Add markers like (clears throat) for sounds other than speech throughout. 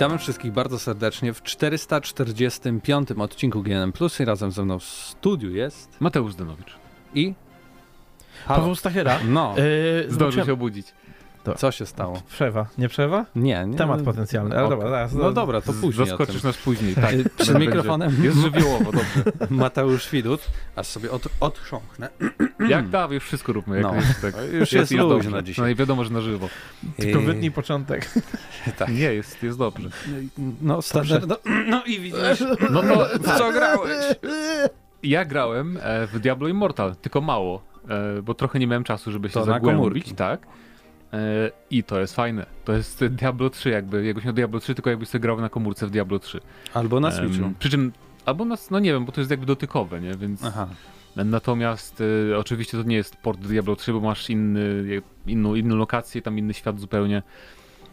Witamy wszystkich bardzo serdecznie w 445 odcinku GNM Plus i razem ze mną w studiu jest Mateusz Zdanowicz. i Paweł Stachera. No, Yy, Zdążył się obudzić. Co się stało? Przewa. Nie przewa? Nie, nie. Temat potencjalny. Ale dobra, zaraz. No dobra, to później Zaskoczysz nas później. Tak. (laughs) Przed Będzie. mikrofonem Jest żywiołowo, dobrze. (laughs) Mateusz Widut, aż sobie od, odchrząknę. (clears throat) Jak dawaj, już wszystko róbmy. Jak No. jest, tak. Już jest luźno dobrze. dzisiaj. No i wiadomo, że na żywo. Tylko Y, wytnij początek. (laughs) Tak. Nie, jest, jest dobrze. No, standard, no, no i widzisz, No to w co grałeś? ja grałem e, w Diablo Immortal, tylko mało, e, bo trochę nie miałem czasu, żeby się To na zagłębić. Tak. E, I to jest fajne. To jest Diablo 3 jakby, jakbyś miał Diablo 3, tylko jakbyś sobie grał na komórce w Diablo 3. Albo na Switchu. Przy czym, albo na, no nie wiem, bo to jest jakby dotykowe, nie? Więc Aha. Natomiast y, oczywiście to nie jest port Diablo 3, bo masz inny, inną, inną lokację, tam inny świat zupełnie.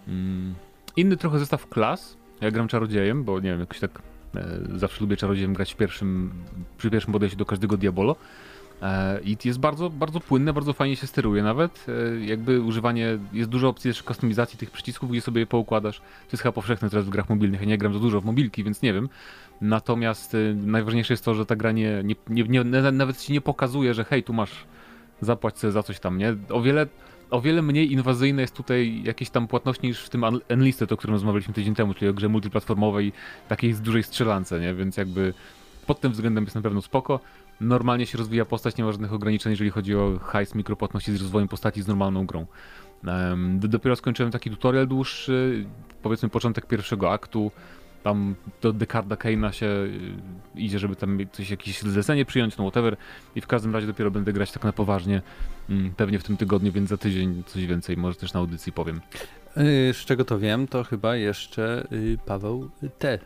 Mm, inny trochę zestaw klas. Ja gram czarodziejem, bo nie wiem, jakoś tak e, zawsze lubię czarodziejem grać w pierwszym, przy pierwszym podejściu do każdego Diabolo. E, I jest bardzo, bardzo płynne, bardzo fajnie się steruje nawet. E, jakby używanie, jest dużo opcji też kustomizacji tych przycisków, gdzie sobie je poukładasz. To jest chyba powszechne teraz w grach mobilnych. Ja nie gram za dużo w mobilki, więc nie wiem. Natomiast y, najważniejsze jest to, że ta gra nie, nie, nie, nie, na- nawet ci nie pokazuje, że hej, tu masz zapłać sobie za coś tam, nie? O wiele, o wiele mniej inwazyjne jest tutaj jakieś tam płatności niż w tym Enlisted, o którym rozmawialiśmy tydzień temu, czyli o grze multiplatformowej, takiej z dużej strzelance, nie? Więc jakby pod tym względem jest na pewno spoko. Normalnie się rozwija postać, nie ma żadnych ograniczeń, jeżeli chodzi o hajs, mikropłatności z rozwojem postaci z normalną grą. Dopiero skończyłem taki tutorial dłuższy, powiedzmy początek pierwszego aktu, tam do Dekarda Kane'a się y, idzie, żeby tam coś, jakieś zlecenie przyjąć, no whatever. I w każdym razie dopiero będę grać tak na poważnie, mm, pewnie w tym tygodniu, więc za tydzień coś więcej, może też na audycji powiem. Y, Z czego to wiem, to chyba jeszcze y, Paweł T.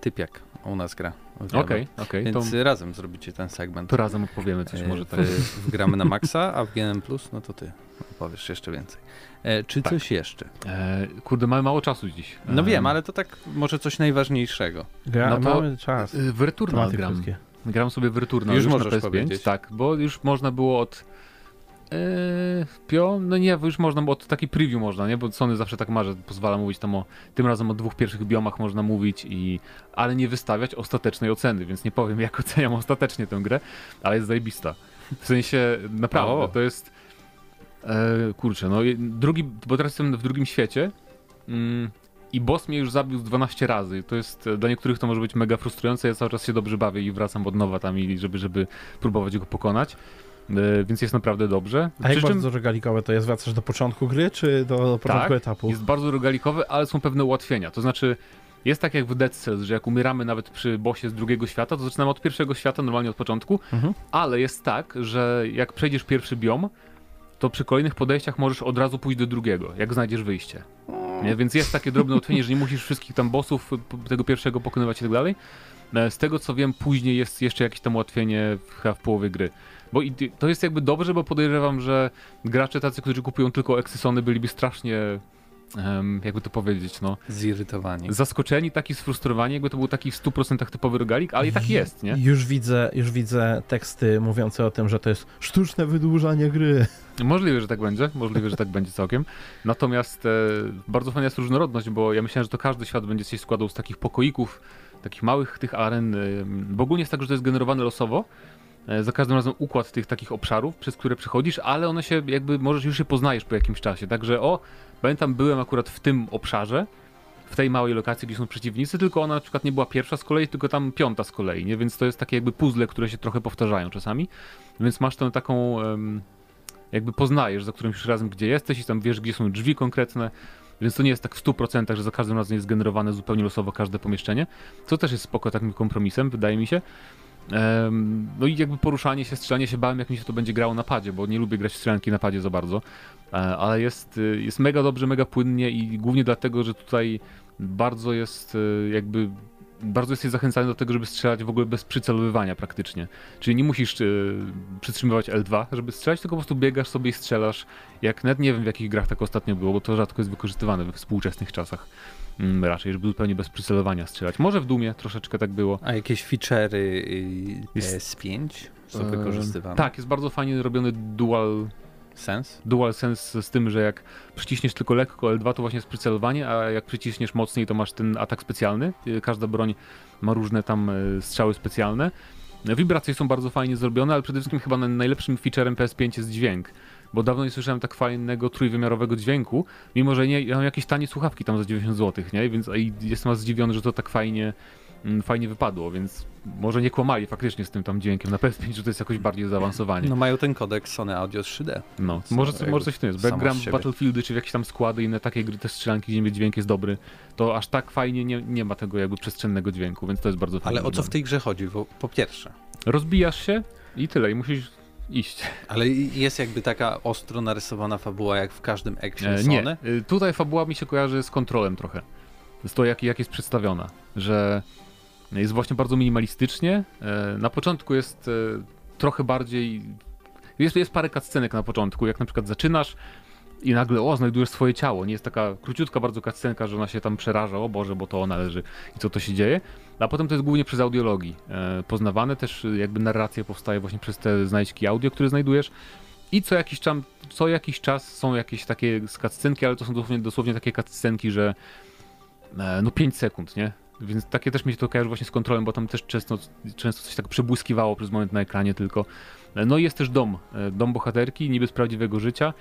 Typiak u nas gra. Okej, okej, to, Więc y, razem zrobicie ten segment. to razem opowiemy coś E, może tak. w Gramy na maksa, a w GNM Plus, no to ty opowiesz jeszcze więcej. E, czy Tak. coś jeszcze? E, kurde, mamy mało czasu dziś. No E, wiem, ale to tak może coś najważniejszego. Gra, No to- mamy czas. W Returnal gram. Gram sobie w Returnal Już już, możesz na PS5. powiedzieć. Tak, bo już można było od... Yy, pio, no nie, już można, bo od taki preview można, nie? Bo Sony zawsze tak ma, że pozwala mówić tam o, tym razem o dwóch pierwszych biomach można mówić i, ale nie wystawiać ostatecznej oceny, więc nie powiem jak (laughs) oceniam ostatecznie tę grę, ale jest zajebista. W sensie, naprawdę, O. to jest, e, kurczę, no drugi, bo teraz jestem w drugim świecie mm, i boss mnie już zabił z 12 razy. To jest, e, dla niektórych to może być mega frustrujące, ja cały czas się dobrze bawię i wracam od nowa tam, i żeby, żeby próbować go pokonać. E, więc jest naprawdę dobrze. A jak Przy czym bardzo rogalikowe to jest? Wracasz do początku gry, czy do, do początku Tak, etapu? jest bardzo rogalikowy, ale są pewne ułatwienia. To znaczy, jest tak jak w Dead Cells, że jak umieramy nawet przy bossie z drugiego świata, to zaczynamy od pierwszego świata, normalnie od początku, Mhm. ale jest tak, że jak przejdziesz pierwszy biom, to przy kolejnych podejściach możesz od razu pójść do drugiego, jak znajdziesz wyjście. Nie? Więc jest takie drobne ułatwienie, że nie musisz wszystkich tam bossów tego pierwszego pokonywać i tak dalej. E, Z tego co wiem, później jest jeszcze jakieś tam ułatwienie w, w połowie gry. Bo i to jest jakby dobrze, bo podejrzewam, że gracze tacy, którzy kupują tylko Exysony, byliby strasznie, em, jakby to powiedzieć, no, Zirytowani. zaskoczeni, taki sfrustrowani, jakby to był taki w 100% typowy rogalik, ale i tak jest, nie? Już widzę, już widzę teksty mówiące o tym, że to jest sztuczne wydłużanie gry. Możliwe, że tak będzie, możliwe, że tak będzie całkiem. Natomiast e, bardzo fajna jest różnorodność, bo ja myślałem, że to każdy świat będzie się składał z takich pokoików, takich małych tych aren. Bo ogólnie jest tak, że to jest generowane losowo. E, za każdym razem układ tych takich obszarów, przez które przechodzisz, ale one się jakby, możesz już się poznajesz po jakimś czasie. Także o, pamiętam, byłem akurat w tym obszarze, w tej małej lokacji, gdzie są przeciwnicy, tylko ona na przykład nie była pierwsza z kolei, tylko tam piąta z kolei, nie? Więc to jest takie jakby puzzle, które się trochę powtarzają czasami. Więc masz tę taką... jakby poznajesz za którymś już razem, gdzie jesteś i tam wiesz, gdzie są drzwi konkretne, więc to nie jest tak w 100%, że za każdym razem jest generowane zupełnie losowo każde pomieszczenie, co też jest spoko takim kompromisem, wydaje mi się. No i jakby poruszanie się, strzelanie się, bałem jak mi się to będzie grało na padzie, bo nie lubię grać w strzelanki na padzie za bardzo, E, ale jest, y, jest mega dobrze, mega płynnie i głównie dlatego, że tutaj bardzo jest y, jakby bardzo jesteś zachęcany do tego, żeby strzelać w ogóle bez przycelowywania praktycznie. Czyli nie musisz y, przytrzymywać L2, żeby strzelać, tylko po prostu biegasz sobie i strzelasz. Jak nawet nie wiem w jakich grach tak ostatnio było, bo to rzadko jest wykorzystywane we współczesnych czasach. Mm, raczej, żeby zupełnie bez przycelowania strzelać. Może w Dumie troszeczkę tak było. A jakieś feature'y y, Jest- PS5 są wykorzystywane? Tak, jest bardzo fajnie robiony dual Sens? DualSense z tym, że jak przyciśniesz tylko lekko L2 to właśnie jest przycelowanie, a jak przyciśniesz mocniej to masz ten atak specjalny. Y, Każda broń ma różne tam y, strzały specjalne. Wibracje są bardzo fajnie zrobione, ale przede wszystkim chyba na- najlepszym featurem PS5 jest dźwięk. Bo dawno nie słyszałem tak fajnego trójwymiarowego dźwięku, mimo że nie, ja mam jakieś tanie słuchawki tam za 90 zł, nie? Więc jestem zdziwiony, że to tak fajnie, fajnie wypadło, więc może nie kłamali faktycznie z tym tam dźwiękiem na PS5, że to jest jakoś bardziej zaawansowanie. No mają ten kodek Sony Audio 3D. No, Co może, może coś w tym jest. Siebie. Battlefieldy czy jakieś tam składy inne takie gry, te strzelanki, gdzie dźwięk jest dobry, to aż tak fajnie nie, nie ma tego jakby przestrzennego dźwięku, więc to jest bardzo fajne. Ale o co w tej grze chodzi? Bo, po pierwsze, Rozbijasz się i tyle, i musisz iść. (laughs) ale jest jakby taka ostro narysowana fabuła jak w każdym action E, Sony? nie, e, tutaj fabuła mi się kojarzy z kontrolem trochę. Z to, jak, jak jest przedstawiona, że jest właśnie bardzo minimalistycznie. E, Na początku jest e, trochę bardziej... Jest, jest parę cutscenek na początku, jak na przykład zaczynasz i nagle, o, znajdujesz swoje ciało. Nie jest taka króciutka bardzo cutscenka, że ona się tam przeraża, o Boże, bo to ona leży i co to się dzieje. A potem to jest głównie przez audiologii e, poznawane, też jakby narracja powstaje właśnie przez te znajdźki audio, które znajdujesz. I co jakiś, czas, co jakiś czas są jakieś takie cutscenki, ale to są dosłownie, dosłownie takie cutscenki, że no 5 sekund, nie? Więc takie też mi się to kojarzy właśnie z kontrolą, bo tam też często, często coś tak przebłyskiwało przez moment na ekranie tylko. E, No i jest też dom, e, dom bohaterki, niby z prawdziwego życia,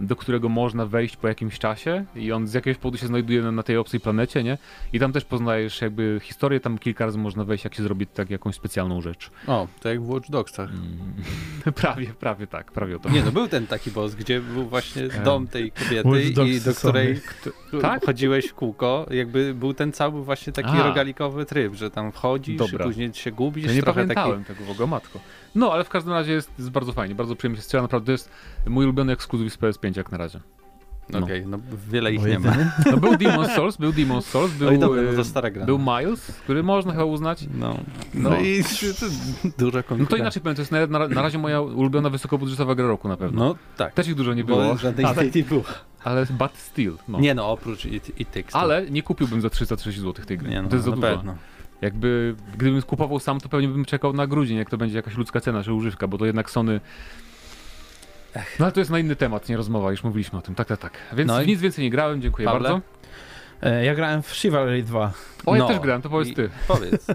do którego można wejść po jakimś czasie i on z jakiegoś powodu się znajduje na, na tej obcej planecie, nie? I tam też poznajesz jakby historię, tam kilka razy można wejść, jak się zrobi tak jakąś specjalną rzecz. O, to jak w Watch Dogsach. Mm. (laughs) prawie, prawie tak, prawie o to. Nie, no był ten taki boss, gdzie był właśnie Em. dom tej kobiety i do której (laughs) Tak? chodziłeś w kółko. Jakby był ten cały właśnie taki A. rogalikowy tryb, że tam wchodzisz, Dobra. później się gubisz, Ja nie trochę taki... pamiętałem tego w ogóle, matko. No, ale w każdym razie jest, jest bardzo fajnie, bardzo przyjemnie się strzela, naprawdę to jest mój ulubiony ekskluzyw z PS5 jak na razie. No. Okej, no wiele ich Bo nie ma. (laughs) No był Demon's Souls, był Demon's Souls, był, Oj, dobra, no to stara gra. był Miles, który można chyba uznać. No, no, No. i duża No konkurencja. to inaczej powiem, to jest na, na, na razie moja ulubiona wysokobudżetowa gra roku na pewno. No tak. Też ich dużo nie Bo było, żadnej ale, nie było. ale but still, no. Nie no, oprócz It, it Takes. Ale nie kupiłbym za 330 zł tej gry. nie, no, to jest za na dużo. pewno. Jakby, gdybym kupował sam, to pewnie bym czekał na grudzień, jak to będzie jakaś ludzka cena, czy używka, bo to jednak Sony... No ale to jest na inny temat, nie rozmowa, już mówiliśmy o tym, tak, tak, tak. Więc No i- nic więcej nie grałem, dziękuję Pawle? bardzo. E, Ja grałem w Chivalry 2. O, ja No, też grałem, to powiedz i- ty. Powiedz. (laughs)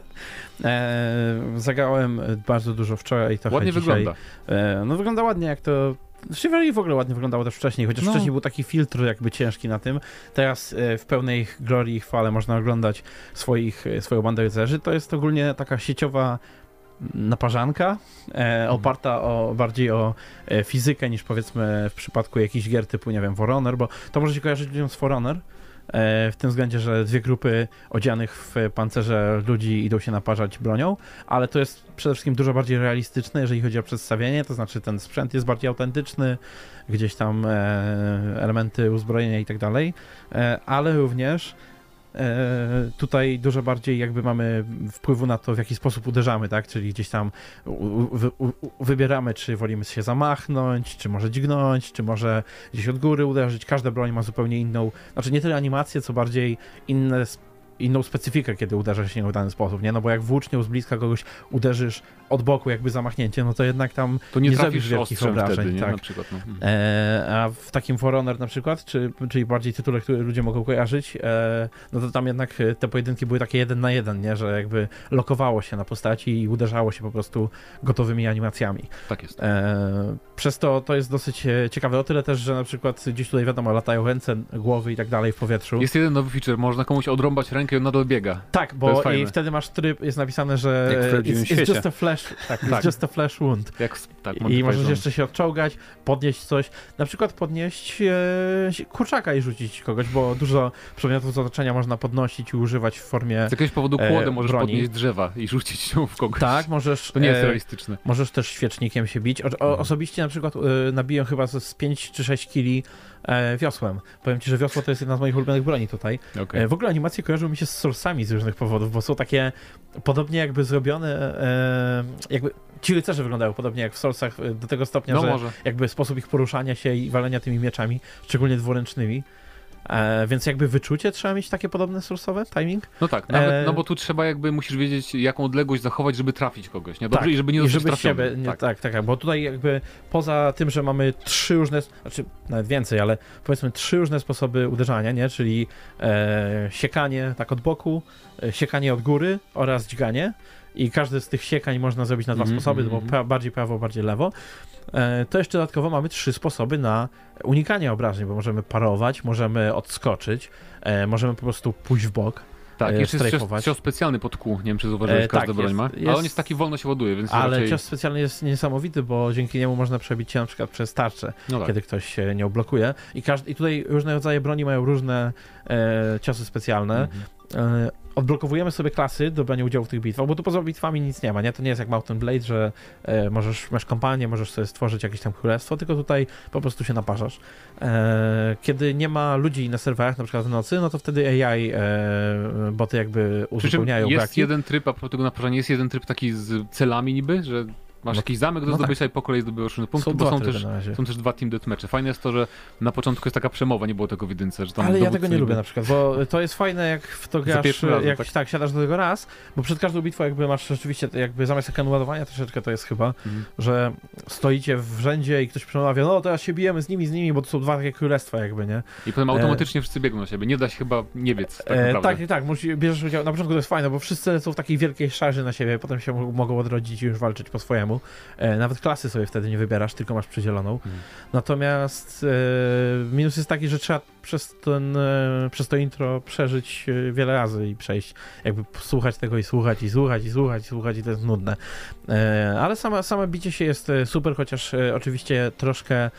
E, zagrałem bardzo dużo wczoraj i trochę Ładnie dzisiaj. wygląda. E, no wygląda ładnie jak to... Chivalry w ogóle ładnie wyglądało też wcześniej, chociaż No. wcześniej był taki filtr jakby ciężki na tym. Teraz e, w pełnej glorii i chwale można oglądać swoich, e, swoją bandę rycerzy. To jest ogólnie taka sieciowa naparzanka, e, oparta o, bardziej o e, fizykę niż powiedzmy w przypadku jakichś gier typu, nie wiem, For Honor, bo to może się kojarzyć ludziom z For Honor, w tym względzie, że dwie grupy odzianych w pancerze ludzi idą się naparzać bronią, ale to jest przede wszystkim dużo bardziej realistyczne, jeżeli chodzi o przedstawienie, to znaczy ten sprzęt jest bardziej autentyczny, gdzieś tam e, elementy uzbrojenia i tak dalej, e, ale również e, tutaj dużo bardziej jakby mamy wpływu na to, w jaki sposób uderzamy, tak? Czyli gdzieś tam wybieramy, czy wolimy się zamachnąć, czy może dźgnąć, czy może gdzieś od góry uderzyć. Każda broń ma zupełnie inną, znaczy nie tyle animację, co bardziej inne inną specyfikę, kiedy uderza się w dany sposób, nie? No bo jak włócznią z bliska kogoś uderzysz od boku, jakby zamachnięcie, no to jednak tam To nie, nie zrobisz wielkich obrażeń, wtedy, nie? tak. Na przykład, no. E, a w takim For Honor na przykład, czy, czyli bardziej tytule, które ludzie mogą kojarzyć, e, no to tam jednak te pojedynki były takie jeden na jeden, nie? Że jakby lokowało się na postaci i uderzało się po prostu gotowymi animacjami. Tak jest. E, przez to to jest dosyć e, ciekawe, o tyle też, że na przykład gdzieś tutaj wiadomo, latają ręce, głowy i tak dalej w powietrzu. Jest jeden nowy feature, można komuś odrąbać rękę i on nadal biega. Tak, bo i wtedy masz tryb, jest napisane, że Jak w it's, it's świecie. just a flash, tak, it's Tak. just a flash wound. Jak, tak, I Monty możesz Python. jeszcze się odczołgać, podnieść coś, na przykład podnieść e, kurczaka i rzucić kogoś, bo dużo przedmiotów z otoczenia można podnosić i używać w formie... Z jakiegoś powodu e, kłodę możesz broni. podnieść drzewa i rzucić ją w kogoś. Tak, możesz... To nie jest e, realistyczne. Możesz też świecznikiem się bić. O, o, Mhm. osobiście na przykład e, nabiję chyba z z 5 czy 6 kili e, wiosłem. Powiem ci, że wiosło to jest jedna z moich ulubionych broni tutaj. Okej. E, w ogóle animacje kojarzą mi się z Soulsami z różnych powodów, bo są takie podobnie jakby zrobione, e, jakby ci rycerze wyglądają podobnie jak w Soulsach e, do tego stopnia, No że może. jakby sposób ich poruszania się i walenia tymi mieczami, szczególnie dwuręcznymi. E, więc jakby wyczucie trzeba mieć takie podobne sursowe, timing? No tak, nawet, E, no bo tu trzeba jakby, musisz wiedzieć jaką odległość zachować, żeby trafić kogoś, nie? Dobrze, i żeby nie Tak, i zostać żeby trafiony. siebie, nie, tak. tak. tak, tak, bo tutaj jakby poza tym, że mamy trzy różne, znaczy nawet więcej, ale powiedzmy trzy różne sposoby uderzania, nie, czyli e, siekanie tak od boku, e, siekanie od góry oraz dźganie i każdy z tych siekań można zrobić na dwa Mhm, sposoby, mhm, bo pra, bardziej prawo, bardziej lewo. E, to jeszcze dodatkowo mamy trzy sposoby na unikanie obrażeń, bo możemy parować, możemy odskoczyć, e, możemy po prostu pójść w bok. Tak, e, jeszcze jest cios, specjalny pod kół, nie wiem czy zauważyłeś, E, każda tak, broń ma, jest- ale on jest taki wolno się ładuje, więc Ale raczej... cios specjalny jest niesamowity, bo dzięki niemu można przebić się na przykład przez tarczę. No tak. kiedy ktoś się nie oblokuje. I, każdy, I tutaj różne rodzaje broni mają różne e, ciosy specjalne. Mhm. E, odblokowujemy sobie klasy do brania udziału w tych bitwach, bo tu poza bitwami nic nie ma, nie? To nie jest jak Mountain Blade, że e, możesz, masz kompanię, możesz sobie stworzyć jakieś tam królestwo, tylko tutaj po prostu się naparzasz. E, kiedy nie ma ludzi na serwerach, na przykład w nocy, no to wtedy AI e, boty jakby Przy czym uzupełniają jest braki. jeden tryb, a propos tego naparzania, jest jeden tryb taki z celami niby, że masz No- jakiś zamek do no tak. zdobycia i po kolei zdobywasz różne punkty, Są bo są też, są też dwa team deathmatche. Fajne jest to, że na początku jest taka przemowa, nie było tego w jedynce, że tam Ale ja tego nie lubię na przykład, bo to jest fajne jak w to grasz, jak tak? tak. siadasz do tego raz, bo przed każdą bitwą jakby masz rzeczywiście, jakby zamiast ekranu ładowania troszeczkę to jest chyba, Mhm. że stoicie w rzędzie i ktoś przemawia, no teraz się bijemy z nimi, z nimi, bo to są dwa takie królestwa jakby, nie? I potem automatycznie wszyscy biegną na siebie. Nie da się chyba nie biec, tak E, tak, tak, bierzesz udział, na początku to jest fajne, bo wszyscy są w takiej wielkiej szarzy na siebie, potem się mo- mogą odrodzić i już walczyć po swojemu. E, nawet klasy sobie wtedy nie wybierasz, tylko masz przydzieloną. Mhm. Natomiast e, minus jest taki, że trzeba przez, ten, e, przez to intro przeżyć wiele razy i przejść, jakby słuchać tego i słuchać i słuchać i słuchać i słuchać i to jest nudne. Ale sama, same bicie się jest super, chociaż oczywiście troszkę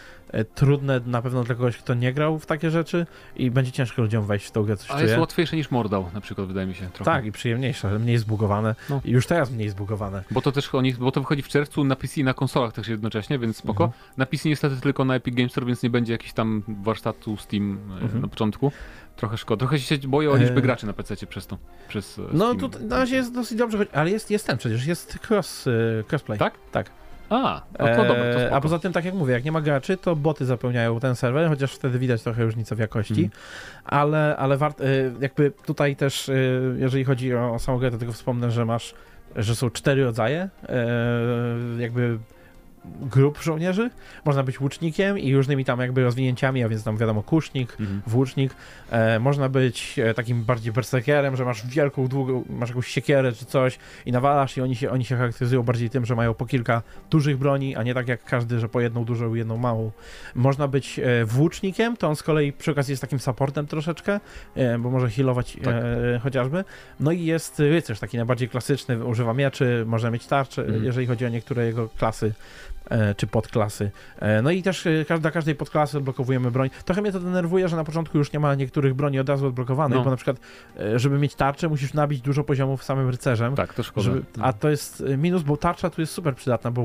trudne na pewno dla kogoś, kto nie grał w takie rzeczy i będzie ciężko ludziom wejść w tą grę, coś Ale jest łatwiejsze niż Mordał, na przykład, wydaje mi się. Trochę. Tak, i przyjemniejsze, mniej zbugowane. No. I już teraz mniej zbugowane. Bo to też oni, bo to wychodzi w czerwcu na PC i na konsolach też jednocześnie, więc spoko. Mhm. Na PC niestety tylko na Epic Games Store, więc nie będzie jakiś tam warsztatu Steam e, Mhm. na początku. Trochę szkoda. Trochę się boję o liczbę E, graczy na PC przez to. Przez e, No tu na razie jest dosyć dobrze, ale jest, jest ten przecież, jest cross, e, crossplay. Tak? Tak. A, no to dobra, to Eee. A poza tym, tak jak mówię, jak nie ma graczy, to boty zapełniają ten serwer, chociaż wtedy widać trochę różnicę w jakości, Mhm. ale, ale wart, e, jakby tutaj też, e, jeżeli chodzi o, samą grę, to tylko wspomnę, że masz, że są cztery rodzaje e, jakby grup żołnierzy. Można być łucznikiem i różnymi tam jakby rozwinięciami, a więc tam wiadomo kusznik, Mhm. włócznik. E, można być e, takim bardziej berserkerem, że masz wielką, długą, masz jakąś siekierę czy coś i nawalasz i oni się, oni się charakteryzują bardziej tym, że mają po kilka dużych broni, a nie tak jak każdy, że po jedną dużą i jedną małą. Można być e, włócznikiem, to on z kolei przy okazji jest takim supportem troszeczkę, e, bo może healować Tak. e, chociażby. No i jest rycerz, taki najbardziej klasyczny, używa mieczy, może mieć tarczę, Mhm. jeżeli chodzi o niektóre jego klasy czy podklasy. E, No i też e, dla każdej podklasy odblokowujemy broń. Trochę mnie to denerwuje, że na początku już nie ma niektórych broni od razu odblokowanych, No. bo na przykład, e, żeby mieć tarczę, musisz nabić dużo poziomów samym rycerzem. Tak, to szkoda. Żeby, a to jest e, minus, bo tarcza tu jest super przydatna, bo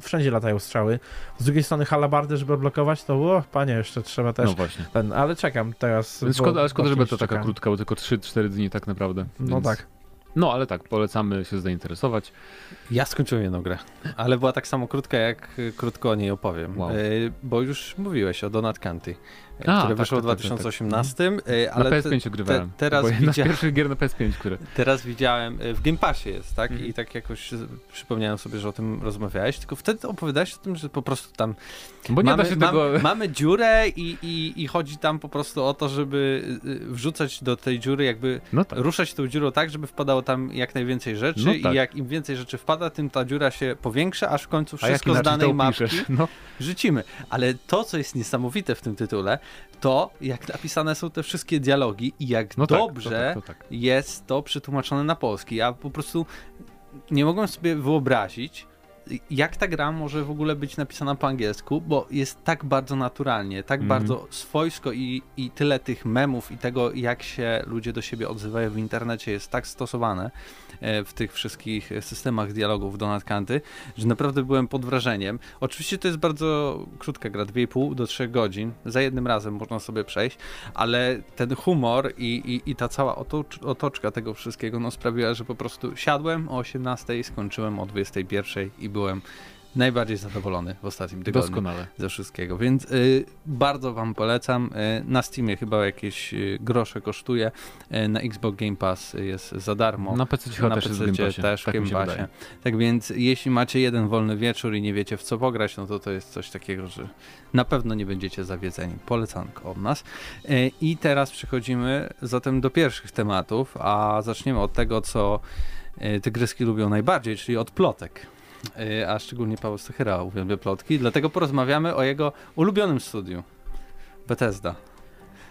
wszędzie latają strzały. Z drugiej strony halabardy, żeby odblokować, to o, panie, jeszcze trzeba też No właśnie. ten, ale czekam teraz. Więc szkoda, ale szkoda, żeby to taka krótka, bo tylko 3-4 dni tak naprawdę. No Więc- tak. No ale tak, polecamy się zainteresować. Ja skończyłem jedną grę, ale była tak samo krótka, jak y, krótko o niej opowiem. Wow. Y, bo już mówiłeś o Donut County, y, A, które tak, wyszło tak, w tak, 2018, y, Na ale te, PS5 ogrywałem. te- teraz bo jedna z widzia- pierwszych gier na PS5, które... teraz widziałem, w Game Passie jest, tak? Mhm. I tak jakoś przypomniałem sobie, że o tym rozmawiałeś, tylko wtedy opowiadałeś o tym, że po prostu tam Bo nie mamy, da się mam- tego... mamy dziurę i, i, i chodzi tam po prostu o to, żeby wrzucać do tej dziury jakby No tak. ruszać tą dziurą tak, żeby wpadało tam jak najwięcej rzeczy No i tak. jak im więcej rzeczy wpada, tym ta dziura się powiększa, aż w końcu wszystko z danej mapki? No, rzucimy. Ale to, co jest niesamowite w tym tytule, to jak napisane są te wszystkie dialogi i jak no tak, dobrze to tak, to tak. jest to przetłumaczone na polski. Ja po prostu nie mogłem sobie wyobrazić, jak ta gra może w ogóle być napisana po angielsku, bo jest tak bardzo naturalnie, tak Mhm. bardzo swojsko i, i tyle tych memów i tego, jak się ludzie do siebie odzywają w internecie jest tak stosowane w tych wszystkich systemach dialogów Donald Kanty, że naprawdę byłem pod wrażeniem. Oczywiście to jest bardzo krótka gra, 2,5 do 3 godzin, za jednym razem można sobie przejść, ale ten humor i, i, i ta cała otocz, otoczka tego wszystkiego no, sprawiła, że po prostu siadłem o 18, skończyłem o 21 i byłem najbardziej zadowolony w ostatnim tygodniu Doskonale. ze wszystkiego, więc y, bardzo wam polecam. Y, na Steamie chyba jakieś y, grosze kosztuje, y, na Xbox Game Pass jest za darmo. Na PC chyba na też jest w PC Game Passie. też tak Game Passie. Tak więc jeśli macie jeden wolny wieczór i nie wiecie w co pograć, no to to jest coś takiego, że na pewno nie będziecie zawiedzeni. Polecanko od nas. E, I teraz przechodzimy zatem do pierwszych tematów, a zaczniemy od tego, co e, tygryski lubią najbardziej, czyli od plotek. E, A szczególnie Paweł Stachyra uwielbia plotki, dlatego porozmawiamy o jego ulubionym studiu. Bethesda.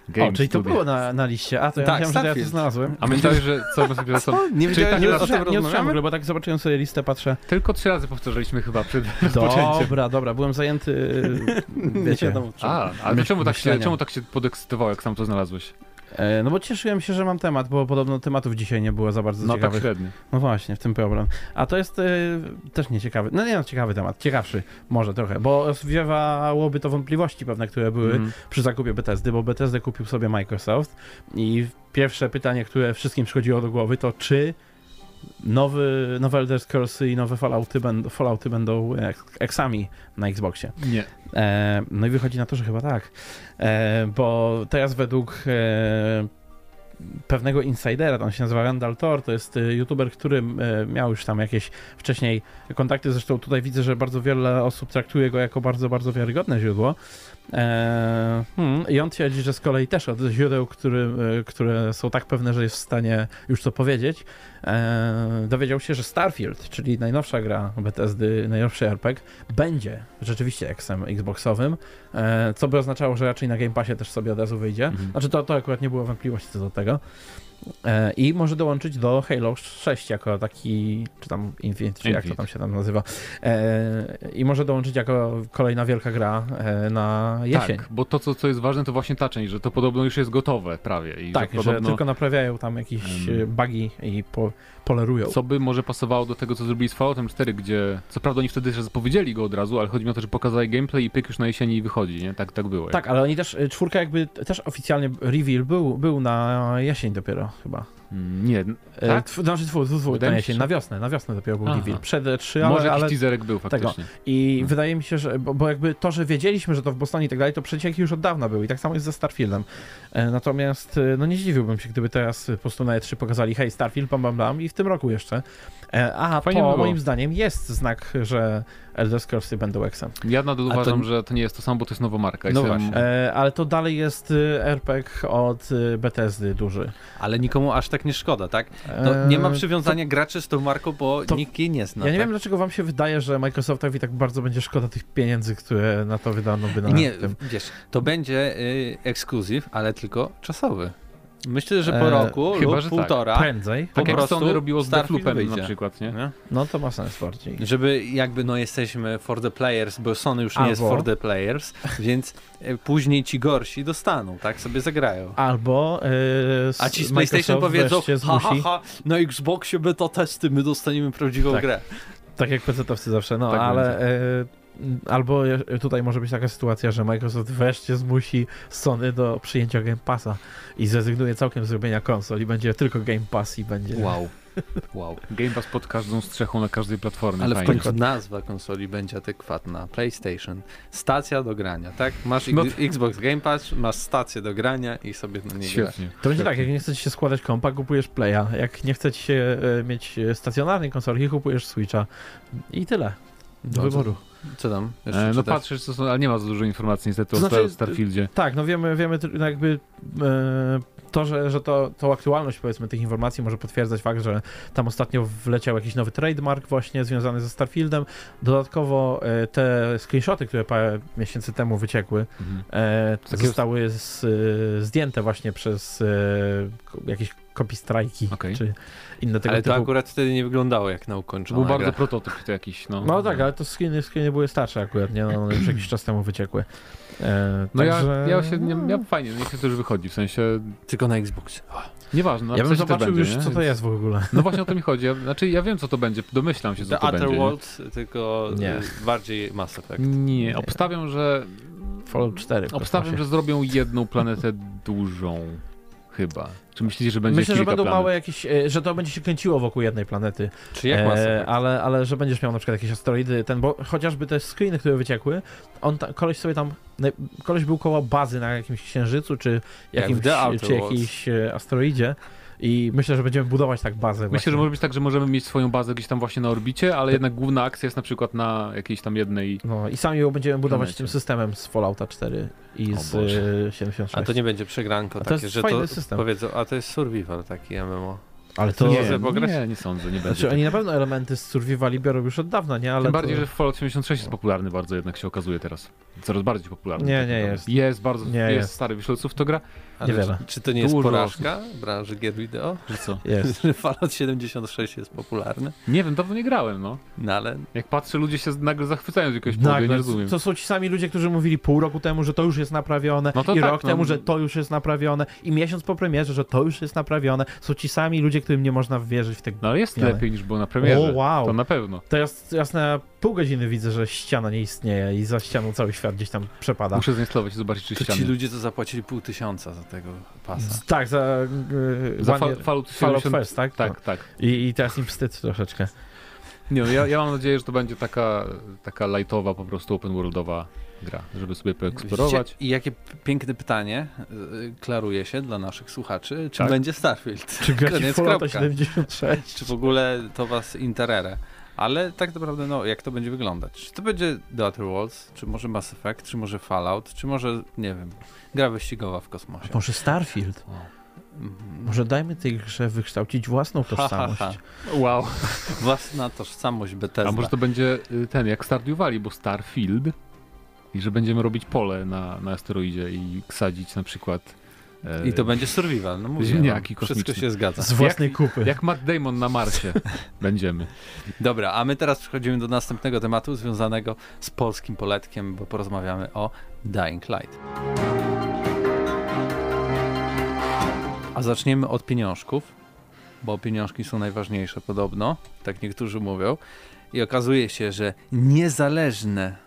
Game o, czyli to Studio. było na, na liście. A, to ja Tak, myślałem, że ja to Starfield. znalazłem. A myślałeś, że co my sobie (laughs) są... Nie wiedziałem, że Nie tym usłyszałem, nie usłyszałem w ogóle, bo tak zobaczyłem sobie listę, patrzę. Tylko trzy razy powtarzaliśmy chyba przed rozpoczęciem. Dobra, dobra, byłem zajęty, (laughs) wiecie. wiadomo czym. A, ale czemu tak, się, czemu tak się podekscytował, jak sam to znalazłeś? E, No bo cieszyłem się, że mam temat, bo podobno tematów dzisiaj nie było za bardzo No tak ciekawych. średnio. No właśnie, w tym problem. A to jest e, też nieciekawy, no nie no, ciekawy temat, ciekawszy może trochę, bo zwiewałoby to wątpliwości pewne, które były Mhm. przy zakupie Bethesdy, bo Bethesda kupił sobie Microsoft i pierwsze pytanie, które wszystkim przychodziło do głowy to czy nowy, nowe Elder Scrollsy i nowe Fallouty, będą, Fallouty będą ek- eksami na Xboxie. Nie. E, no i wychodzi na to, że chyba tak. E, bo teraz według e, pewnego insidera, on się nazywa Randall Thor, to jest e, youtuber, który e, miał już tam jakieś wcześniej kontakty, zresztą tutaj widzę, że bardzo wiele osób traktuje go jako bardzo, bardzo wiarygodne źródło. E, hmm, I on twierdzi, że z kolei też od źródeł, który, które są tak pewne, że jest w stanie już to powiedzieć, dowiedział się, że Starfield, czyli najnowsza gra Bethesdy, najnowszy RPG, będzie rzeczywiście eksem Xboxowym, e, co by oznaczało, że raczej na Game Passie też sobie od razu wyjdzie. Mhm. Znaczy to, to akurat nie było wątpliwości co do tego. E, I może dołączyć do Halo 6 jako taki, czy tam Infinite, czy jak to tam się tam nazywa. E, I może dołączyć jako kolejna wielka gra e, na jesień. Tak, bo to, co, co jest ważne, to właśnie ta część, że to podobno już jest gotowe prawie. I Tak, że że podobno, tylko naprawiają tam jakieś e, bugi i po, polerują. Co by może pasowało do tego, co zrobili z Falloutem 4, gdzie co prawda oni wtedy zapowiedzieli go od razu, ale chodzi mi o to, że pokazali gameplay i pyk już na jesieni wychodzi, nie? Tak, tak było. Tak, ale oni też, e, czwórka jakby też oficjalnie reveal był, był na jesień dopiero chyba. Nie, E, Tak? tw- Znaczy twór, twór, twór, Wydaje mi się, na wiosnę, na wiosnę dopiero był reveal. Przed E3, ale, może ale teaserek był faktycznie. I Hmm. wydaje mi się, że, bo, bo jakby to, że wiedzieliśmy, że to w Bostonie i tak dalej, to przecieki już od dawna były i tak samo jest ze Starfieldem. E, natomiast, e, no nie zdziwiłbym się, gdyby teraz po prostu na E3 pokazali, hej, Starfield, bam, bam, bam i w tym roku jeszcze. E, a Fajnie to moim zdaniem jest znak, że Elder Scrollsy będą Exem. Ja nadal A to- uważam, że to nie jest to samo, bo to jest nowa marka. No Jestem- właśnie. E, ale to dalej jest e, RPG od e, Bethesdy duży. Ale nikomu aż tak nie szkoda, tak? To E, nie ma przywiązania graczy z tą marką, bo to- nikt jej nie zna. ja nie tak? wiem, dlaczego wam się wydaje, że Microsoftowi tak bardzo będzie szkoda tych pieniędzy, które na to wydano by na Nie, tym. wiesz, to będzie y, ekskluzyw, ale tylko czasowy. Myślę, że po E, roku chyba, lub że tak. półtora, Prędzej. po tak jak Sony robiło z Deathloopem na przykład, nie? nie? No to ma sens bardziej. Żeby jakby no jesteśmy for the players, bo Sony już nie jest Albo- for the players, więc y, później ci gorsi dostaną, tak? Sobie zagrają. Albo e, A ci z Microsoft PlayStation powiedzą, ha, ha, ha, na Xboxie beta testy, my dostaniemy prawdziwą Tak. grę. tak jak PC-towcy zawsze, no Tak ale e, albo tutaj może być taka sytuacja, że Microsoft wreszcie zmusi Sony do przyjęcia Game Passa i zrezygnuje całkiem z robienia konsol i będzie tylko Game Pass i będzie... Wow. Wow. Game Pass pod każdą strzechą na każdej platformie. Ale w Fajnie. końcu nazwa konsoli będzie adekwatna. PlayStation. Stacja do grania, tak? Masz No Xbox Game Pass, masz stację do grania i sobie na niej grasz. Świetnie. To będzie tak, jak nie chcecie się składać kompa, kupujesz Playa, jak nie chcecie się e, mieć stacjonarnej konsoli, kupujesz Switcha i tyle. Do wyboru. Co tam? E, no patrzysz, co są, ale nie ma za dużo informacji niestety To o znaczy, Star- Starfieldzie. Tak, no wiemy, wiemy no jakby e, to, że, że to, tą aktualność powiedzmy tych informacji może potwierdzać fakt, że tam ostatnio wleciał jakiś nowy trademark właśnie związany ze Starfieldem. Dodatkowo e, te screenshoty, które parę miesięcy temu wyciekły, Mhm. e, zostały z, e, zdjęte właśnie przez e, jakieś copy strajki Okej. czy inne tego Ale to typu. akurat wtedy nie wyglądało jak na To ukończoną był bardzo prototyp to jakiś, no. No tak, ale to screeny, screeny były starsze akurat, nie? No, one już jakiś czas temu wyciekły. E, No także- ja, ja się, nie, ja fajnie, niech się to już wychodzi, w sensie, Tylko na Xbox. nieważne, na ja bym zobaczył będzie, już, nie? co to jest w ogóle. No właśnie o to mi chodzi, ja, znaczy ja wiem co to będzie, domyślam się co The to będzie. nie? Otherworld, tylko Nie. y, bardziej Mass Effect. Nie, obstawiam, że Fallout 4. w obstawiam, że zrobią jedną planetę dużą. Chyba. Czy myślicie, że będzie Myślę, że będą planet? małe jakieś, e, że to będzie się kręciło wokół jednej planety. Czy jak Mass E, ale, ale że będziesz miał na przykład jakieś asteroidy, ten, bo chociażby te screeny, które wyciekły, on ta, koleś sobie tam, koleś był koło bazy na jakimś księżycu, czy Jak w jakimś, Outer czy jakiejś e, asteroidzie i myślę, że będziemy budować tak bazę Myślę, właśnie. że może być tak, że możemy mieć swoją bazę gdzieś tam właśnie na orbicie, ale jednak główna akcja jest na przykład na jakiejś tam jednej... No i sami ją będziemy budować Planecie. tym systemem z Fallouta 4 i O z Boże. e, 76. A to nie będzie przegranko A to takie, jest że fajny to system. powiedzą, a to jest survival taki MMO. Ale to... nie, Nie, nie, nie sądzę, nie będzie. znaczy oni na pewno elementy z survivali biorą już od dawna, nie? Ale Tym to... bardziej, że Fallout 76 jest popularny bardzo, jednak się okazuje teraz. Coraz bardziej popularny. Nie, tak nie jest. Jest bardzo, Nie jest, jest. stary, wiesz, co w to gra? Ale Niewiele. Czy, czy to nie jest Dużo. porażka branży gier wideo? Że co? (laughs) Jest. Że Fallout 76 jest popularny? Nie wiem, dawno nie grałem, no. No ale Jak patrzę, ludzie się nagle zachwycają z jakiegoś powodu, nie rozumiem. to są ci sami ludzie, którzy mówili pół roku temu, że to już jest naprawione, No to i tak, rok no. temu, że to już jest naprawione, i miesiąc po premierze, że to już jest naprawione. Są ci sami ludzie, którym nie można wierzyć w te... No ale jest Zmiany. lepiej niż było na premierze. O, wow. To na pewno. Teraz, teraz na pół godziny widzę, że ściana nie istnieje i za ścianą cały świat gdzieś tam przepada. Muszę zainstalować i zobaczyć, czy to ściany. ci ludzie to zapłacili pół tysiąca za tego pasa. Tak, za, yy, Za Fallout Fallout 70... First, tak? Tak, tak. I, I teraz im wstyd troszeczkę. Nie, no, ja, ja mam nadzieję, że to będzie taka, taka lightowa, po prostu open worldowa gra, żeby sobie poeksplorować. Widzicie? I jakie piękne pytanie y, klaruje się dla naszych słuchaczy. Czy Tak. będzie Starfield? Czy Koniec, kropka. 76? Czy w ogóle to was interere? Ale tak naprawdę, no, jak to będzie wyglądać? Czy to będzie The Outer Worlds, czy może Mass Effect, czy może Fallout, czy może, nie wiem, gra wyścigowa w kosmosie? Może Starfield? Mhm. Może dajmy tej grze wykształcić własną Ha, ha, tożsamość. ha. Wow. (laughs) Własna tożsamość Bethesda. A może to będzie y, ten, jak Stardew Valley, bo Starfield i że będziemy robić pole na, na asteroidzie i sadzić na przykład e, I to będzie survival, no mówię, Ziemniaki no, wszystko kosmiczne. się zgadza. Z własnej kupy. jak Matt Damon na Marsie (laughs) będziemy. Dobra, a my teraz przechodzimy do następnego tematu związanego z polskim poletkiem, bo porozmawiamy o Dying Light. A zaczniemy od pieniążków, bo pieniążki są najważniejsze podobno, tak niektórzy mówią. I okazuje się, że niezależne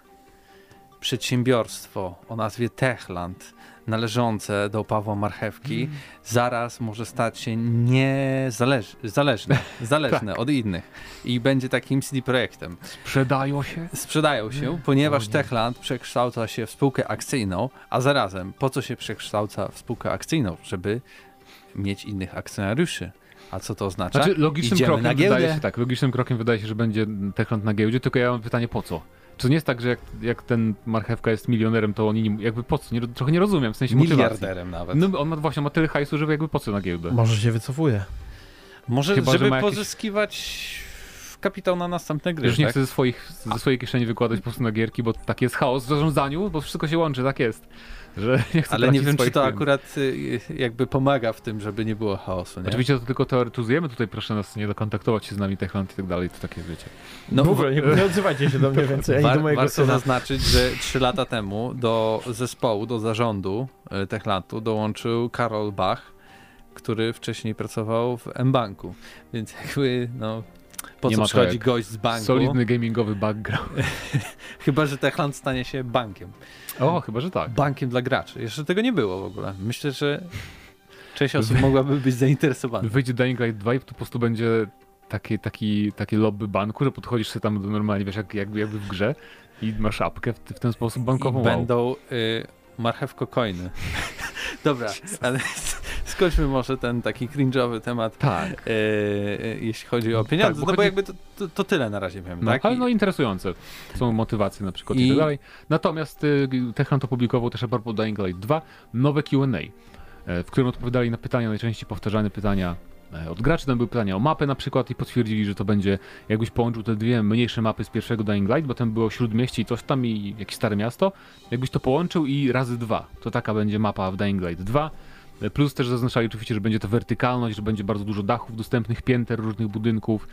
przedsiębiorstwo o nazwie Techland, należące do Pawła Marchewki, zaraz może stać się niezależne, zależne, (laughs) zależne od innych i będzie takim CD Projektem. Sprzedają się? Sprzedają się, ponieważ O nie. Techland przekształca się w spółkę akcyjną, a zarazem po co się przekształca w spółkę akcyjną? Żeby mieć innych akcjonariuszy. A co to oznacza? Znaczy logicznym Idziemy krokiem wydaje się tak, logicznym krokiem wydaje się, że będzie Techland na giełdzie, tylko ja mam pytanie po co? Czy to nie jest tak, że jak, jak ten marchewka jest milionerem, to oni nie, jakby po co? Nie, trochę nie rozumiem, w sensie motywacji. Miliarderem nawet. No on ma właśnie ma tyle hajsu, że jakby po co na giełdę? Może się wycofuje. Może, chyba, że żeby jakieś- pozyskiwać kapitał na następne gry, Już nie tak? chcę ze, swoich, ze swojej kieszeni wykładać po prostu na gierki, bo tak jest chaos w zarządzaniu, bo wszystko się łączy, tak jest. Że (laughs) nie chcę Ale nie wiem, czy to firm. akurat y, jakby pomaga w tym, żeby nie było chaosu, nie? Oczywiście to tylko teoretyzujemy, tutaj proszę nas nie dokontaktować się z nami Techland i tak dalej, to takie wiecie. No, w ogóle nie, nie odzywajcie się do mnie (laughs) więcej, ani do mojego warto syna. zaznaczyć, że trzy lata temu do zespołu, do zarządu e, Techlandu dołączył Karol Bach, który wcześniej pracował w M-Banku. Więc jakby, no, po Nie co to przychodzi jak gość z banku? Solidny gamingowy background. (laughs) Chyba, że Techland stanie się bankiem. O, chyba, że tak. Bankiem dla graczy. Jeszcze tego nie było w ogóle. Myślę, że część osób mogłaby być zainteresowana. Wyjdzie Dying Light 2 i to po prostu będzie taki, taki, taki lobby banku, że podchodzisz sobie tam do normalnie, wiesz, jak, jakby, jakby w grze i masz apkę w, w ten sposób bankową. I wow. będą y, marchewko coiny. (laughs) Dobra, ale skończmy może ten taki cringe'owy temat Tak. e, e, jeśli chodzi o pieniądze, bo no bo chodzi- jakby to, to, to tyle na razie wiem, No, tak? ale no interesujące są motywacje na przykład i, I- tak dalej. Natomiast y, Techland opublikował też a propos Dying Light 2 nowe Q&A, e, w którym odpowiadali na pytania, najczęściej powtarzane pytania e, od graczy. Tam były pytania o mapę na przykład i potwierdzili, że to będzie, jakbyś połączył te dwie mniejsze mapy z pierwszego Dying Light, bo tam było Śródmieście i coś tam i jakieś stare miasto, jakbyś to połączył i razy dwa, to taka będzie mapa w Dying Light 2. E, Plus też zaznaczali oczywiście, że będzie to wertykalność, że będzie bardzo dużo dachów dostępnych, pięter różnych budynków.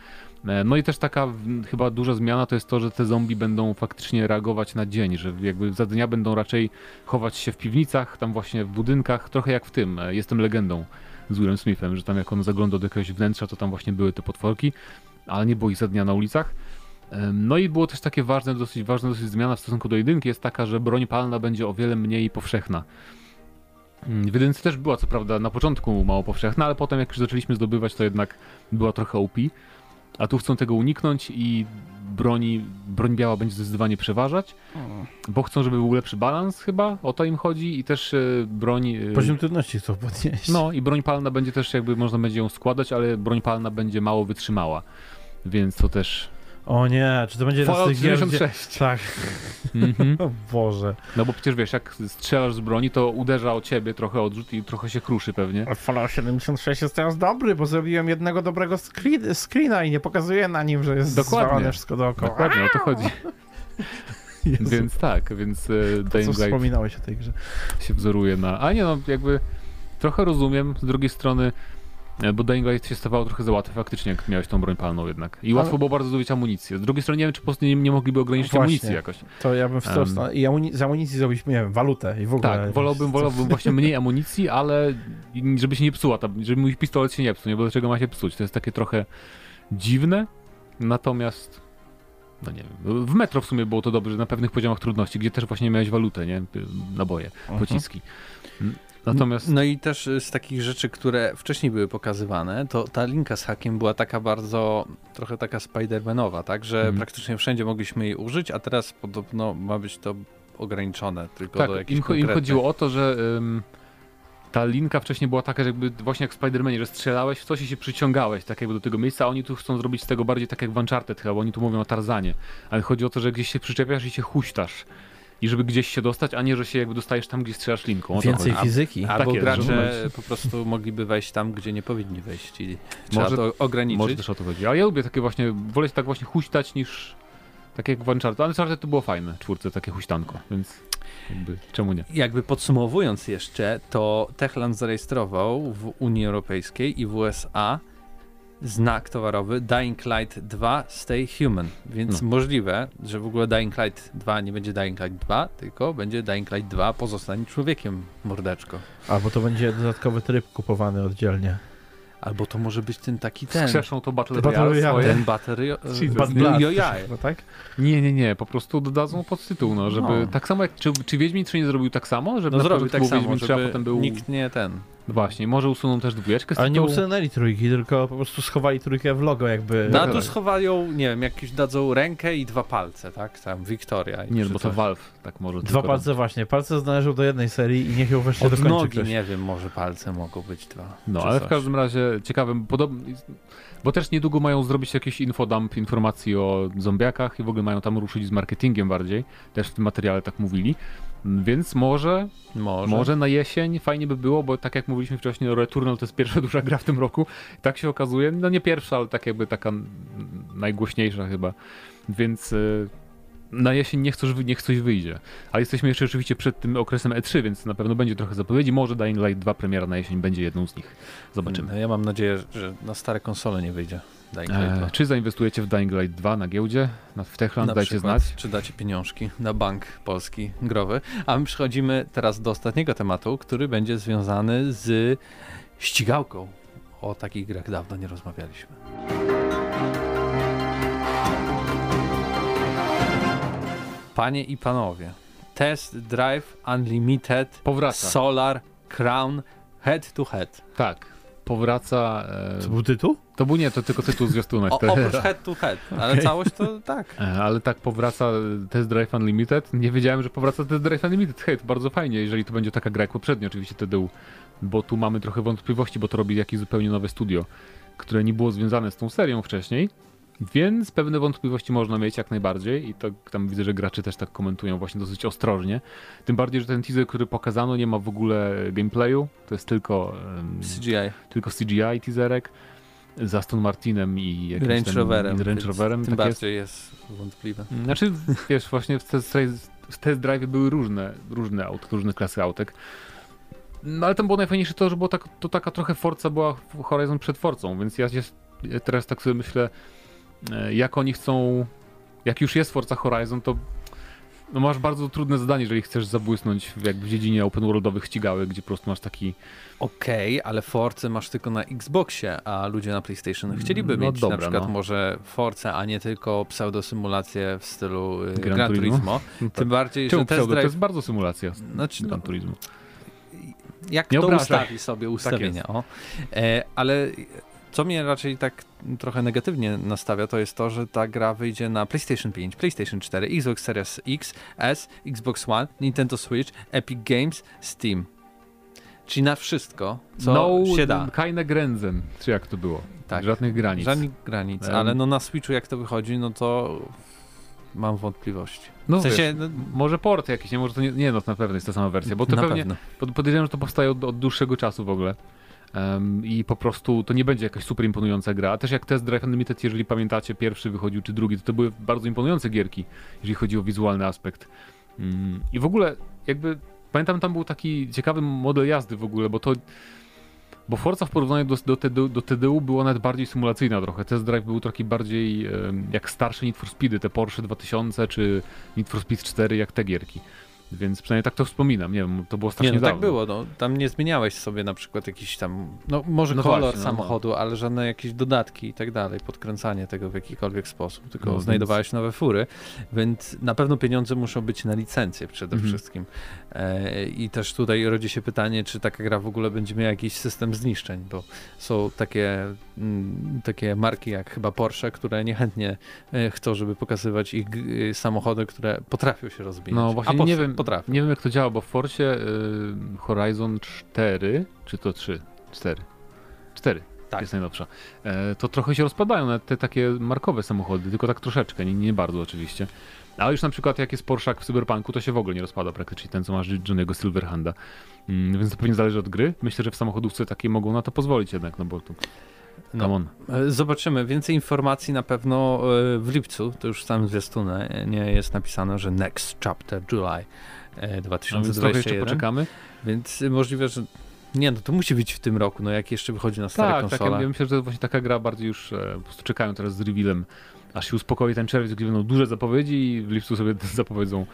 E, No i też taka chyba duża zmiana to jest to, że te zombie będą faktycznie reagować na dzień, że jakby za dnia będą raczej chować się w piwnicach, tam właśnie w budynkach, trochę jak w tym, e, jestem legendą z Willem Smithem, że tam jak on zaglądał do jakiegoś wnętrza, to tam właśnie były te potworki, ale nie było ich za dnia na ulicach. Em, No i było też takie ważne, dosyć ważna dosyć zmiana w stosunku do jedynki, jest taka, że broń palna będzie o wiele mniej powszechna. Mm, W jedynce też była co prawda na początku mało powszechna, ale potem jak już zaczęliśmy zdobywać, to jednak była trochę OP. A tu chcą tego uniknąć i broni, broń biała będzie zdecydowanie przeważać, bo chcą, żeby był lepszy balans chyba, o to im chodzi i też e, broń... e, Poziom trudności chcą podnieść. No i broń palna będzie też jakby można będzie ją składać, ale broń palna będzie mało wytrzymała. Więc to też. O nie, czy to będzie jedna z Fallout tych gier, gdzie... 96. Tak, Mhm. (laughs) o Boże. No bo przecież wiesz, jak strzelasz z broni, to uderza o ciebie trochę odrzut i trochę się kruszy pewnie. A Fallout 76 jest teraz dobry, bo zrobiłem jednego dobrego screen, screena i nie pokazuję na nim, że jest Dokładnie. wszystko dookoła. Dokładnie, o to chodzi. (laughs) Jezu, Więc tak, więc e, co Dying Light wspominałeś o tej grze? się wzoruje na. A nie no, jakby trochę rozumiem. Z drugiej strony, bo Dying Light się stawało trochę za łatwe faktycznie, jak miałeś tą broń palną jednak. I łatwo Ale- było bardzo zdobyć amunicję. Z drugiej strony nie wiem, czy po prostu nie, nie mogliby ograniczyć Właśnie. amunicji jakoś. To ja bym w stronę- I amuni- z amunicji zrobić, nie wiem, walutę i w ogóle. Tak, wolałbym, wolałbym właśnie mniej amunicji, ale żeby się nie psuła, ta, żeby mój pistolet się nie psuł, nie? Bo dlaczego ma się psuć? To jest takie trochę dziwne, natomiast no nie wiem, w metro w sumie było to dobrze, na pewnych poziomach trudności, gdzie też właśnie miałeś walutę, nie? Naboje, Mhm. Natomiast No i też z takich rzeczy, które wcześniej były pokazywane, to ta linka z hakiem była taka bardzo, trochę taka Spidermanowa, tak, że Mhm. praktycznie wszędzie mogliśmy jej użyć, a teraz podobno ma być to ograniczone tylko tak, do jakichś im, cho- im konkretnych... chodziło o to, że ym, ta linka wcześniej była taka, że jakby właśnie jak w Spider-Manie, że strzelałeś w coś i się przyciągałeś tak jakby do tego miejsca, a oni tu chcą zrobić z tego bardziej tak jak w Uncharted chyba, bo oni tu mówią o Tarzanie, ale chodzi o to, że gdzieś się przyczepiasz i się huśtasz i żeby gdzieś się dostać, a nie, że się jakby dostajesz tam, gdzie strzelasz linką. Więcej fizyki. Albo Tak jest, gracze po prostu mogliby wejść tam, gdzie nie powinni wejść i trzeba Może- to ograniczyć. Może też o to chodzi. Ale ja lubię takie właśnie, wolę się tak właśnie huśtać niż tak jak w Uncharted. Ale Uncharted to było fajne, czwórce, takie huśtanko, więc jakby czemu nie? Jakby podsumowując jeszcze, to Techland zarejestrował w Unii Europejskiej i w USA znak towarowy Dying Light 2 Stay Human, więc No. możliwe, że w ogóle Dying Light 2 nie będzie Dying Light 2, tylko będzie Dying Light 2 Pozostań człowiekiem, mordeczko. Albo to będzie dodatkowy tryb kupowany oddzielnie. Albo to może być ten taki ten, Skrzeszą to Battle Battle Royale Royale. swoje. ten Blood. jo- jaj. No tak? Nie, nie, nie, po prostu dodadzą podtytuł, no, żeby No. tak samo jak, czy, czy Wiedźmin 3 nie zrobił tak samo, żeby No zrobił tak samo, Wiedźmin 3, a żeby potem był... nikt nie ten. Właśnie, może usuną też dwójeczkę z Ale nie usunęli trójki, tylko po prostu schowali trójkę w logo jakby. No a tak. tu schowają, nie wiem, jakieś dadzą rękę i dwa palce, tak? Tam Wiktoria. i Nie, bo to. Valve tak może Dwa tylko palce właśnie. Palce należą do jednej serii i niech ją wreszcie Od dokończy nogi, ktoś. nie wiem, może palce mogą być dwa. No, ale coś. w każdym razie ciekawym, podobnie, bo też niedługo mają zrobić jakiś infodump informacji o zombiakach i w ogóle mają tam ruszyć z marketingiem bardziej, też w tym materiale tak mówili, więc może, Może. może na jesień fajnie by było, bo tak jak mówiliśmy wcześniej, Returnal to jest pierwsza (laughs) duża gra w tym roku, tak się okazuje, no nie pierwsza, ale tak jakby taka najgłośniejsza chyba, więc... na jesień niech coś, niech coś wyjdzie. Ale jesteśmy jeszcze rzeczywiście przed tym okresem E3, więc na pewno będzie trochę zapowiedzi. Może Dying Light 2 premiera na jesień będzie jedną z nich. Zobaczymy. No, ja mam nadzieję, że na stare konsole nie wyjdzie Dying Light 2. Eee, czy zainwestujecie w Dying Light 2 na giełdzie? Na, w Techland Na dajcie przykład, znać. Czy dacie pieniążki na bank polski growy. A my przechodzimy teraz do ostatniego tematu, który będzie związany z ścigałką. O takich grach dawno nie rozmawialiśmy. Panie i panowie, Test Drive Unlimited Powraca. Solar Crown Head to Head. Tak. Powraca. E, To był tytuł? to był nie, to tylko tytuł zwiastunek. O, to- oprócz Head to Head, ale Okej. całość to tak. E, Ale tak powraca Test Drive Unlimited. Nie wiedziałem, że powraca Test Drive Unlimited. Hej, to bardzo fajnie, jeżeli to będzie taka gra jak poprzednio, oczywiście TDU. Bo tu mamy trochę wątpliwości, bo to robi jakieś zupełnie nowe studio, które nie było związane z tą serią wcześniej. Więc pewne wątpliwości można mieć jak najbardziej i to tam widzę, że gracze też tak komentują właśnie dosyć ostrożnie. Tym bardziej, że ten teaser, który pokazano, nie ma w ogóle gameplayu. To jest tylko, em, CGI. tylko CGI teaserek z Aston Martinem i jakimś Range tam- Roverem. i Range Roverem. Tym tak jest. bardziej jest wątpliwe. Znaczy, wiesz, właśnie w test, w test drive były różne, różne aut, różne klasy autek. No ale tam było najfajniejsze to, że było tak, to taka trochę Forza była Horizon przed Forcą, więc ja, się, teraz tak sobie myślę, jak oni chcą, jak już jest Forza Horizon, to no masz bardzo trudne zadanie, jeżeli chcesz zabłysnąć w, jakby w dziedzinie open worldowych ścigałek, gdzie po prostu masz taki Okej, ale Force masz tylko na Xboxie, a ludzie na PlayStation chcieliby No mieć dobra, na przykład no. może Force, a nie tylko pseudosymulację w stylu y, Gran Gran, Turismo. Turismo. (laughs) no Tym bardziej, Czemu że pseudo? To Drive... jest bardzo symulacja Znaczy, no, Gran Turismo. jak Nie to obrażaj. ustawi sobie ustawienia. o. E, ale co mnie raczej tak trochę negatywnie nastawia, to jest to, że ta gra wyjdzie na PlayStation 5, PlayStation 4, Xbox Series X, S, Xbox One, Nintendo Switch, Epic Games, Steam. Czyli na wszystko, co no, się da. keine Grenzen, czy jak to było? Tak. Żadnych granic. Żadnych granic, Em. ale no na Switchu jak to wychodzi, no to mam wątpliwości. No w sensie, wiesz, no, może port jakiś, nie, może to nie, nie, no na pewno jest ta sama wersja, bo to pewnie, pewno. pod, podejrzewam, że to powstaje od, od dłuższego czasu w ogóle. Em, I po prostu to nie będzie jakaś super imponująca gra. A też jak Test Drive Unlimited, jeżeli pamiętacie, pierwszy wychodził czy drugi, to to były bardzo imponujące gierki, jeżeli chodzi o wizualny aspekt. Mm, I w ogóle jakby pamiętam tam był taki ciekawy model jazdy w ogóle, bo to bo Forza w porównaniu do, do, TDU, do TDU była nawet bardziej symulacyjna trochę. Test Drive był taki bardziej jak starsze Need for Speedy, te Porsche 2000 czy Need for Speed 4, jak te gierki. Więc przynajmniej tak to wspominam, nie wiem, to było Nie, strasznie no tak dawno. było, no, tam nie zmieniałeś sobie na przykład jakiś tam, no może No kolor właśnie, no, samochodu, ale żadne jakieś dodatki i tak dalej, podkręcanie tego w jakikolwiek sposób, tylko No, więc- znajdowałeś nowe fury, więc na pewno pieniądze muszą być na licencję przede Mhm. wszystkim. E, I też tutaj rodzi się pytanie, czy taka gra w ogóle będzie miała jakiś system zniszczeń, bo są takie, mm, takie marki jak chyba Porsche, które niechętnie e, chcą, żeby pokazywać ich g- samochody, które potrafią się rozbijać. No właśnie nie wiem, Potrafią. nie wiem jak to działa, bo w Forcie y, Horizon 4, czy to 3? 4. 4 Tak. jest najnowsza. E, to trochę się rozpadają na te takie markowe samochody, tylko tak troszeczkę, nie, nie bardzo oczywiście. Ale już na przykład jak jest Porsche w Cyberpunku, to się w ogóle nie rozpada praktycznie ten, co masz Johnny'ego Silverhanda. Mm, więc to pewnie zależy od gry. Myślę, że w samochodówce takie mogą na to pozwolić jednak, no bo to No. E, Zobaczymy. Więcej informacji na pewno e, w lipcu. To już w samym zwiastunie nie jest napisane, że next chapter July e, No, więc trochę 2021. jeszcze poczekamy. Więc możliwe, że nie, no to musi być w tym roku, no jak jeszcze wychodzi na stare Tak, tak, konsole. ja, ja myślę, że właśnie taka gra bardziej już e, po prostu czekają teraz z revealem, aż się uspokoi ten czerwiec, gdzie będą duże zapowiedzi i w lipcu sobie (laughs) zapowiedzą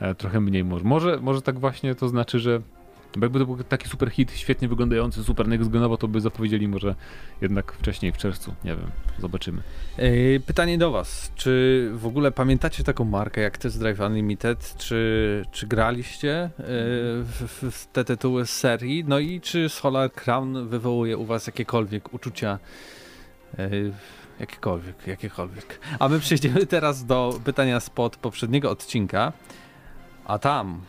e, trochę mniej może. może. Może tak właśnie to znaczy, że bo jakby to był taki super hit, świetnie wyglądający, super next genowo, to by zapowiedzieli może jednak wcześniej, w czerwcu, nie wiem, zobaczymy. E, Pytanie do Was. Czy w ogóle pamiętacie taką markę jak Test Drive Unlimited? Czy, czy graliście e, w, w te tytuły z serii? No i czy Solar Crown wywołuje u Was jakiekolwiek uczucia? e, Jakiekolwiek, jakiekolwiek. A my przejdziemy (laughs) teraz do pytania spod poprzedniego odcinka. A tam.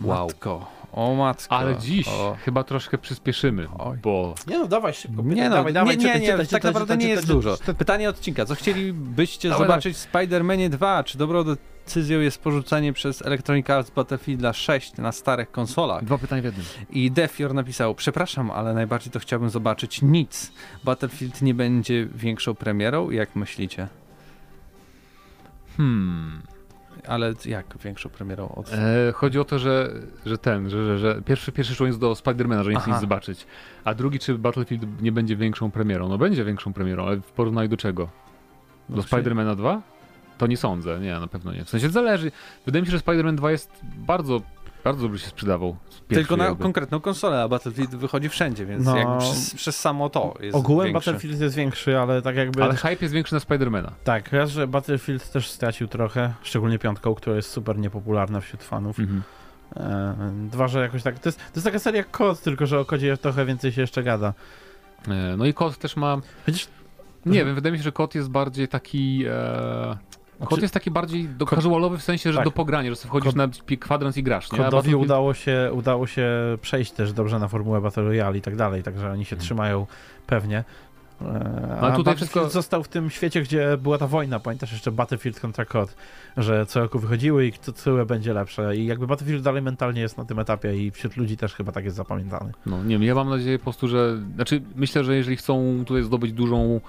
Wow. Matko. O matko. Ale dziś O. chyba troszkę przyspieszymy, Oj. bo Nie no, dawaj szybko. Nie, no, dawaj, dawaj, nie, nie, czytaj, nie, czytaj, tak czytaj, naprawdę czytaj, nie jest czytaj, dużo. czytaj. Pytanie odcinka. Co chcielibyście Dawaj, zobaczyć w Spider-Manie 2? Czy dobrą decyzją jest porzucenie przez Electronic Arts Battlefielda 6 na starych konsolach? dwa pytania w jednym. I Defior napisał, przepraszam, ale najbardziej to chciałbym zobaczyć nic. Battlefield nie będzie większą premierą? Jak myślicie? Hmm. Ale jak większą premierą od... E, chodzi o to, że, że ten, że, że, że pierwszy, pierwszy szło jest do Spidermana, że nie chce nic zobaczyć. A drugi, czy Battlefield nie będzie większą premierą? No będzie większą premierą, ale w porównaniu do czego? Do No, Spidermana 2? To nie sądzę, nie, na pewno nie. W sensie zależy. Wydaje mi się, że Spider-Man 2 jest bardzo, bardzo dobrze się sprzedawał. Tylko na jakby. konkretną konsolę, a Battlefield wychodzi wszędzie, więc No. jakby przez, przez samo to jest Ogółem większy. Battlefield jest większy, ale tak jakby... Ale hype jest większy na Spidermana. Tak, raz, że Battlefield też stracił trochę, szczególnie piątką, która jest super niepopularna wśród fanów. Mhm. E, dwa, że jakoś tak. To jest, to jest taka seria kod, tylko że o kodzie trochę więcej się jeszcze gada. E, no i kod też ma. Chociaż Nie wiem, wydaje mi się, że kod jest bardziej taki. E... Kod Znaczy- jest taki bardziej do casualowy w sensie, że tak. do pogrania, że sobie wchodzisz Kod- na kwadrans i grasz. Nie? Kodowi Battlefield- udało się, udało się przejść też dobrze na formułę Battle Royale i tak dalej, także oni się Mhm. trzymają pewnie. E, ale A tutaj wszystko- został w tym świecie, gdzie była ta wojna, pamiętasz jeszcze Battlefield kontra COD, że co roku wychodziły i kto które będzie lepsze i jakby Battlefield dalej mentalnie jest na tym etapie i wśród ludzi też chyba tak jest zapamiętany. No nie wiem, ja mam nadzieję po prostu, że. Znaczy, myślę, że jeżeli chcą tutaj zdobyć dużą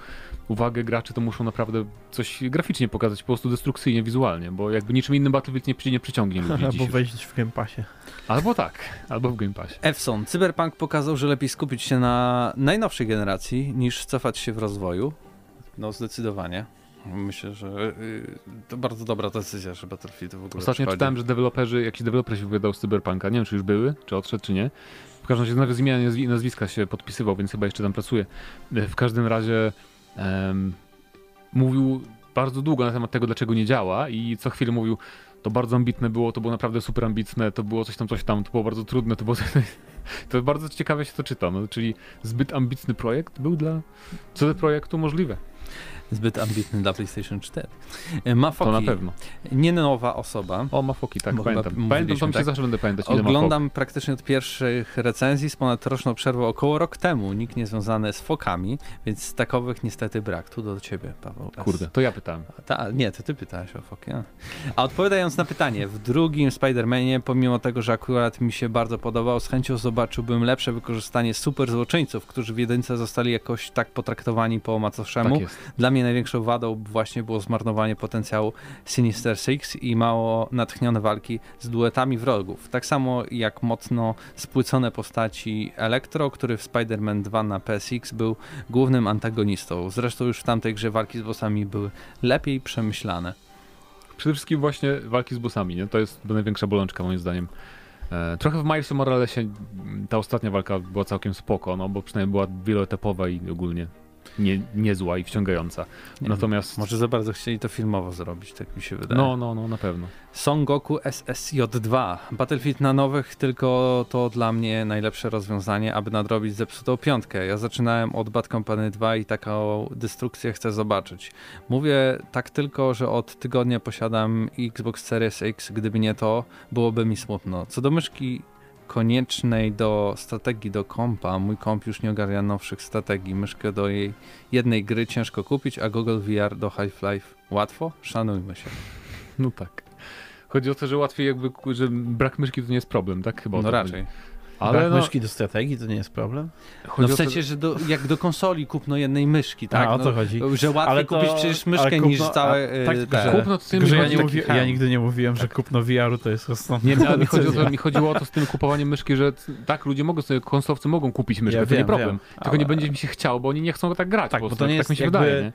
uwagę graczy, to muszą naprawdę coś graficznie pokazać, po prostu destrukcyjnie, wizualnie, bo jakby niczym innym Battlefield nie, nie przyciągnie ludzi Albo wejść w Game Passie. Albo tak, albo w Game Passie. Epson, Cyberpunk pokazał, że lepiej skupić się na najnowszej generacji niż cofać się w rozwoju. No zdecydowanie. Myślę, że y, to bardzo dobra decyzja, że Battlefield w ogóle Ostatnio przychodzi. czytałem, że deweloperzy, jakiś deweloper się wypowiadał z Cyberpunka, nie wiem czy już były, czy odszedł, czy nie. W każdym razie nawet nazwi- nazwiska się podpisywał, więc chyba jeszcze tam pracuje. W każdym razie em, mówił bardzo długo na temat tego, dlaczego nie działa i co chwilę mówił, to bardzo ambitne było, to było naprawdę super ambitne, to było coś tam, coś tam, to było bardzo trudne, to było (laughs) to bardzo ciekawie się to czyta, no, czyli zbyt ambitny projekt był dla co projektu możliwe. Zbyt ambitny dla PlayStation 4. E, Mafoki, To na pewno. nie nowa osoba. O, Mafoki, tak, Bo pamiętam. Pamiętam, to mi się tak? zawsze będę pamiętać, Oglądam praktycznie od pierwszych recenzji z ponadroczną przerwą około rok temu. Nikt nie związany z fokami, więc takowych niestety brak. Tu do ciebie, Paweł. Kurde, to ja pytałem. Ta, nie, to ty pytałeś o foki. A. a odpowiadając na pytanie, w drugim Spider-Manie, pomimo tego, że akurat mi się bardzo podobał, z chęcią zobaczyłbym lepsze wykorzystanie super złoczyńców, którzy w jedynce zostali jakoś tak potraktowani po macoszemu. Tak jest. Dla mnie największą wadą właśnie było zmarnowanie potencjału Sinister Six i mało natchnione walki z duetami wrogów. Tak samo jak mocno spłycone postaci Electro, który w Spider-Man 2 na PSX był głównym antagonistą. Zresztą już w tamtej grze walki z bossami były lepiej przemyślane. Przede wszystkim właśnie walki z bossami, nie? To jest największa bolączka moim zdaniem. E, trochę w Milesie Moralesie ta ostatnia walka była całkiem spoko, no bo przynajmniej była wieloetapowa i ogólnie nie, niezła i wciągająca. Nie Natomiast... Może za bardzo chcieli to filmowo zrobić, tak mi się wydaje. No, no, no, na pewno. Son Goku SSJ2. Battlefield na nowych, tylko to dla mnie najlepsze rozwiązanie, aby nadrobić zepsutą piątkę. Ja zaczynałem od Bad Company 2 i taką destrukcję chcę zobaczyć. Mówię tak tylko, że od tygodnia posiadam Xbox Series X. Gdyby nie to, byłoby mi smutno. Co do myszki koniecznej do strategii do kompa, mój komp już nie ogarnia nowszych strategii. Myszkę do jej jednej gry ciężko kupić, a Google VR do Half-Life łatwo? Szanujmy się. No tak. Chodzi o to, że łatwiej jakby, że brak myszki to nie jest problem, tak? Chyba No raczej. chodzi. Ale Ale no, myszki do strategii to nie jest problem. chodzi No w to, sensie, że do, jak do konsoli kupno jednej myszki, tak? A, o no, to chodzi. Że łatwiej Ale to- kupić przecież myszkę kupno- niż całe a, tak, tylko, te- że- Kupno to z tym że ja, nie mówię, ja nigdy nie mówiłem, że kupno VR-u to jest rozsądne. Nie, nie, ale mi (laughs) chodzi, o to, mi chodziło o to z tym kupowaniem myszki, że tak, ludzie mogą sobie, konsolowcy mogą kupić myszkę, Ja to nie wiem, problem. wiem, Tylko ale- nie będzie mi się chciało, bo oni nie chcą tak grać Tak, po bo to nie tak jest mi się jakby- wydaje, nie?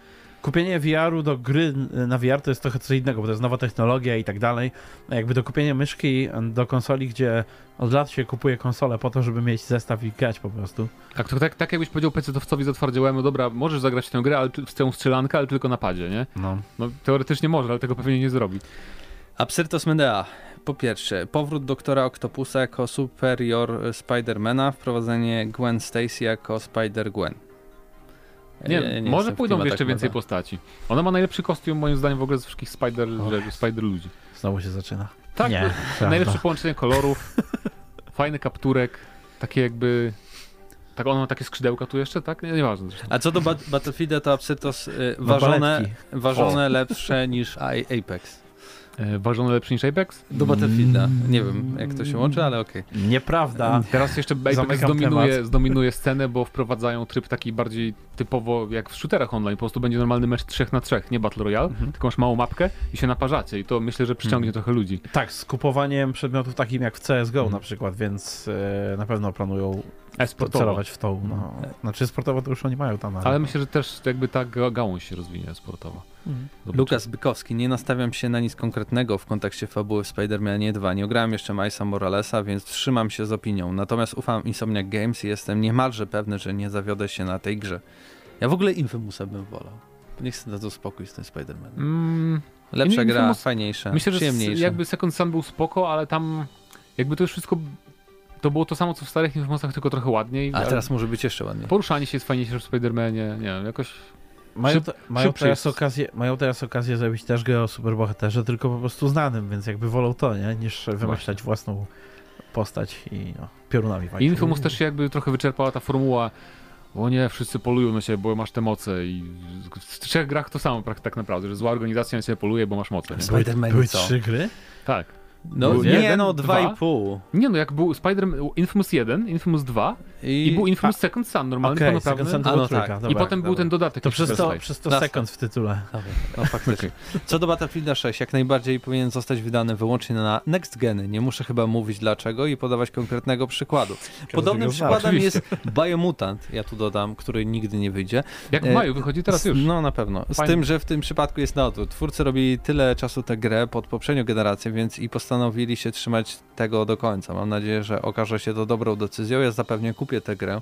Kupienie VR-u do gry na VR to jest trochę co innego, bo to jest nowa technologia i tak dalej. A jakby do kupienia myszki do konsoli, gdzie od lat się kupuje konsolę po to, żeby mieć zestaw i grać po prostu. Tak, to tak, tak jakbyś powiedział PC-towcowi zatwardziałem, no dobra, możesz zagrać w tę grę, ale w tę strzelankę, ale tylko na padzie, nie? No. No teoretycznie może, ale tego pewnie nie zrobi. Absyrtos Medea. Po pierwsze, powrót doktora Octopusa jako superior Spidermana, wprowadzenie Gwen Stacy jako Spider-Gwen. Nie, Ja może jestem w pójdą jeszcze więcej Meda. postaci. Ona ma najlepszy kostium moim zdaniem w ogóle ze wszystkich Spider, O że- Jezu. spider ludzi. Znowu się zaczyna. Tak, Nie, (laughs) no, prawda. najlepsze połączenie kolorów, fajny kapturek, takie jakby... Tak, ona ma takie skrzydełka tu jeszcze, tak? Nie, nieważne zresztą. A co do Bat- Battlefielda, to Absyrtos y, Ma ważone, ważone lepsze niż Apex. E, ważone lepszy niż Apex? Do Battlefielda. Nie wiem, jak to się łączy, ale okej. Nieprawda. Teraz jeszcze Apex zdominuje, zdominuje scenę, bo wprowadzają tryb taki bardziej typowo jak w shooterach online. Po prostu będzie normalny mecz 3 na 3, nie Battle Royale, Mhm. tylko masz małą mapkę i się naparzacie i to myślę, że przyciągnie trochę ludzi. Tak, z kupowaniem przedmiotów takim jak w CSGO Mhm. na przykład, więc e, na pewno planują E-sportowo. celować w tą. No. Znaczy sportowo to już oni mają tam. Ale myślę, że też jakby ta ga- gałąź się rozwinie sportowo. Zobaczymy. Lukas Bykowski, nie nastawiam się na nic konkretnego w kontekście fabuły w Spider-Manie 2. Nie ograłem jeszcze Milesa Moralesa, więc wstrzymam się z opinią. Natomiast ufam Insomniac Games i jestem niemalże pewny, że nie zawiodę się na tej grze. Ja w ogóle Infamousa bym wolał. Niech sobie dadzą spokój z tym Spider-Manem. Mm, Lepsza gra, Infamous- fajniejsza, myślę, że przyjemniejsza. jakby Second Sun był spoko, ale tam jakby to już wszystko to było to samo co w starych Infamousach, tylko trochę ładniej. A teraz może być jeszcze ładniej. Poruszanie się jest fajniejsze w Spider-Manie, nie wiem, jakoś... Mają, te, mają, teraz jest. okazję, mają teraz okazję zrobić też grę o superbohaterze, tylko po prostu znanym, więc jakby wolą to, nie? Niż wymyślać własną postać i no, piorunami I walczyć. Infamous też się jakby trochę wyczerpała ta formuła o nie, wszyscy polują na siebie, bo masz te moce i w trzech grach to samo tak naprawdę, że zła organizacja na ciebie poluje, bo masz moce, nie? Były, były trzy gry? Tak. No Był nie, jeden, no dwa. dwa i pół. Nie no, jak był Spider Infamous 1, Infamous 2 i, był Infamous Second Sun, normalny, Okej, pełnoprawny. Second Sun to A, była no tak. dobra. I potem był dobra. ten dodatek. To przez to, przez to sekund w tytule. Dobra, no faktycznie. (laughs) Co do Battlefielda 6, jak najbardziej powinien zostać wydany wyłącznie na next geny. Nie muszę chyba mówić dlaczego i podawać konkretnego przykładu. Podobnym przykładem jest Biomutant, ja tu dodam, który nigdy nie wyjdzie. Jak w E, maju wychodzi teraz już. No na pewno. Z Fajnie. tym, że w tym przypadku jest na odwrót. Twórcy robili tyle czasu tę grę pod poprzednią generację, więc i postanowili postanowili się trzymać tego do końca. Mam nadzieję, że okaże się to dobrą decyzją. Ja zapewne kupię tę grę.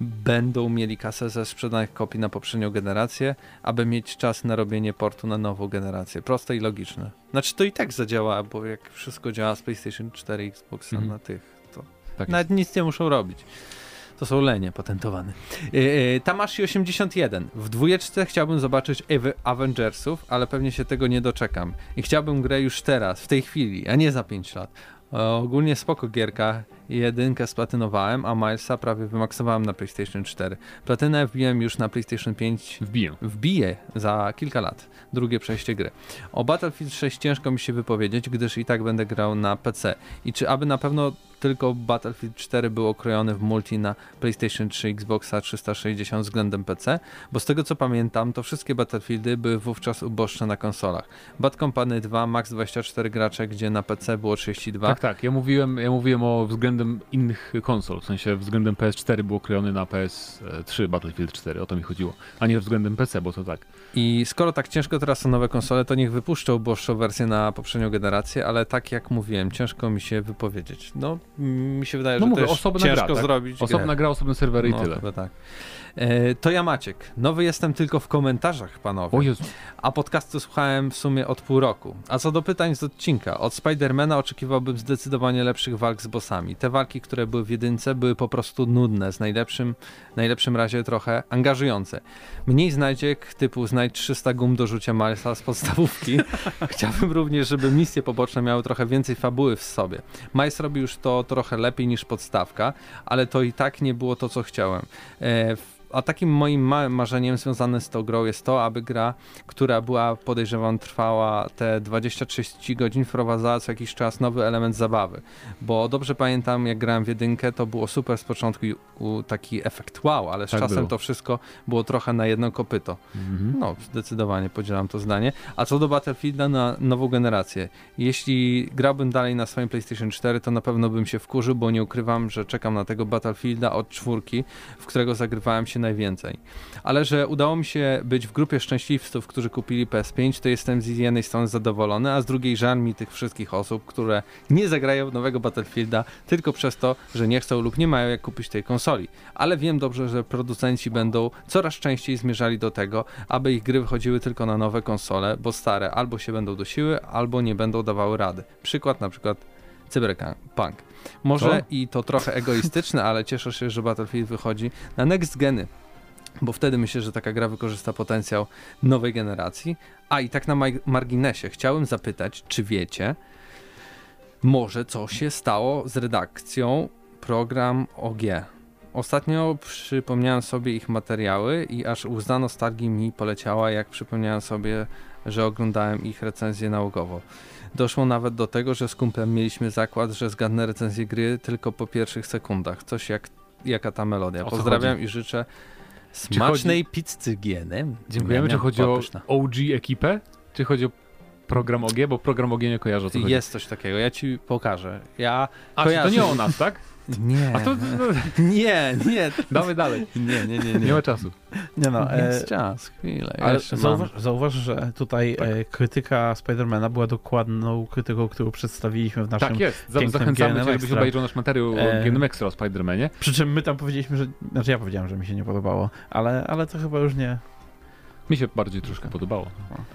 Będą mieli kasę ze sprzedanych kopii na poprzednią generację, aby mieć czas na robienie portu na nową generację. Proste i logiczne. Znaczy to i tak zadziała, bo jak wszystko działa z PlayStation 4 Xboxa Mhm. na tych, to Tak nawet nic nie muszą robić. To są lenie patentowane. Yy, Tamashi 81. W dwójeczce chciałbym zobaczyć Ave- Avengersów, ale pewnie się tego nie doczekam. I chciałbym grę już teraz, w tej chwili, a nie za 5 lat. E, ogólnie spoko gierka. Jedynkę splatynowałem, a Milesa prawie wymaksowałem na PlayStation 4. Platynę wbiłem już na PlayStation 5 Wbiję. wbije za kilka lat drugie przejście gry. O Battlefield 6 ciężko mi się wypowiedzieć, gdyż i tak będę grał na PC. I czy aby na pewno tylko Battlefield 4 był okrojony w multi na PlayStation 3, Xboxa 360 względem PC? Bo z tego co pamiętam, to wszystkie Battlefieldy były wówczas uboższe na konsolach. Bad Company 2, max 24 gracze, gdzie na PC było 32. Tak, tak. Ja mówiłem, ja mówiłem o względem innych konsol, w sensie względem PS4 był okrojony na PS3 Battlefield 4, o to mi chodziło, a nie względem PC, bo to tak. I skoro tak ciężko teraz są nowe konsole, to niech wypuszczą uboższą wersję na poprzednią generację, ale tak jak mówiłem, ciężko mi się wypowiedzieć. No, mi się wydaje, No że mówię, też osobna ciężko gra, tak? zrobić Osobna grę. gra, osobne serwery no, i tyle. Tak. E, to ja Maciek. Nowy jestem tylko w komentarzach, panowie. A podcastu słuchałem w sumie od pół roku. A co do pytań z odcinka, od Spidermana oczekiwałbym zdecydowanie lepszych walk z bossami. Te walki, które były w jedynce, były po prostu nudne, z najlepszym, najlepszym razie trochę angażujące. Mniej znajdziek typu znajdź 300 gum do rzucia Milesa z podstawówki. (laughs) Chciałbym również, żeby misje poboczne miały trochę więcej fabuły w sobie. Miles robi już to trochę lepiej niż podstawka, ale to i tak nie było to, co chciałem. E, a takim moim marzeniem związane z tą grą jest to, aby gra, która była, podejrzewam, trwała te 20-30 godzin, wprowadzała co jakiś czas nowy element zabawy. Bo dobrze pamiętam, jak grałem w jedynkę, to było super z początku taki efekt wow, ale z Tak czasem było. to wszystko było trochę na jedno kopyto. mhm. No, zdecydowanie podzielam to zdanie. A co do Battlefielda na nową generację. Jeśli grałbym dalej na swoim PlayStation 4, to na pewno bym się wkurzył, bo nie ukrywam, że czekam na tego Battlefielda od czwórki, w którego zagrywałem się najwięcej. Ale że udało mi się być w grupie szczęśliwców, którzy kupili PS5, to jestem z jednej strony zadowolony, a z drugiej żal mi tych wszystkich osób, które nie zagrają nowego Battlefielda tylko przez to, że nie chcą lub nie mają jak kupić tej konsoli. Ale wiem dobrze, że producenci będą coraz częściej zmierzali do tego, aby ich gry wychodziły tylko na nowe konsole, bo stare albo się będą dusiły, albo nie będą dawały rady. Przykład na przykład Cyberpunk. Może i to trochę egoistyczne, ale cieszę się, że Battlefield wychodzi na next geny. Bo wtedy myślę, że taka gra wykorzysta potencjał nowej generacji. A i tak na marginesie chciałem zapytać, czy wiecie, może co się stało z redakcją program OG. Ostatnio przypomniałem sobie ich materiały i aż łza nostalgii mi poleciała, jak przypomniałem sobie, że oglądałem ich recenzję naukowo. Doszło nawet do tego, że z kumplem mieliśmy zakład, że zgadnę recenzję gry tylko po pierwszych sekundach. Coś jak jaka ta melodia. Pozdrawiam i życzę smacznej pizzy gienem. Dziękujemy. Czy chodzi o OG ekipę, czy chodzi o program OG, bo program OG nie kojarzę co chodzi. Jest coś takiego, ja ci pokażę. Ja. A, czy to kojarzę. nie o nas, tak? (laughs) Nie. To, no, (laughs) Nie, nie. dawaj dalej. Nie, nie, nie. Nie ma czasu. Nie no, e, Jest czas, chwilę. ale zauważ, zauważ, że tutaj Tak. e, krytyka Spidermana była dokładną krytyką, którą przedstawiliśmy w naszym... Tak jest. Zachęcamy GNM cię, żebyś obejrzał nasz materiał E, o GNM Extra o Spider-Manie. Przy czym my tam powiedzieliśmy, że... Znaczy ja powiedziałem, że mi się nie podobało, ale, ale to chyba już nie... Mi się bardziej troszkę podobało. No, tak.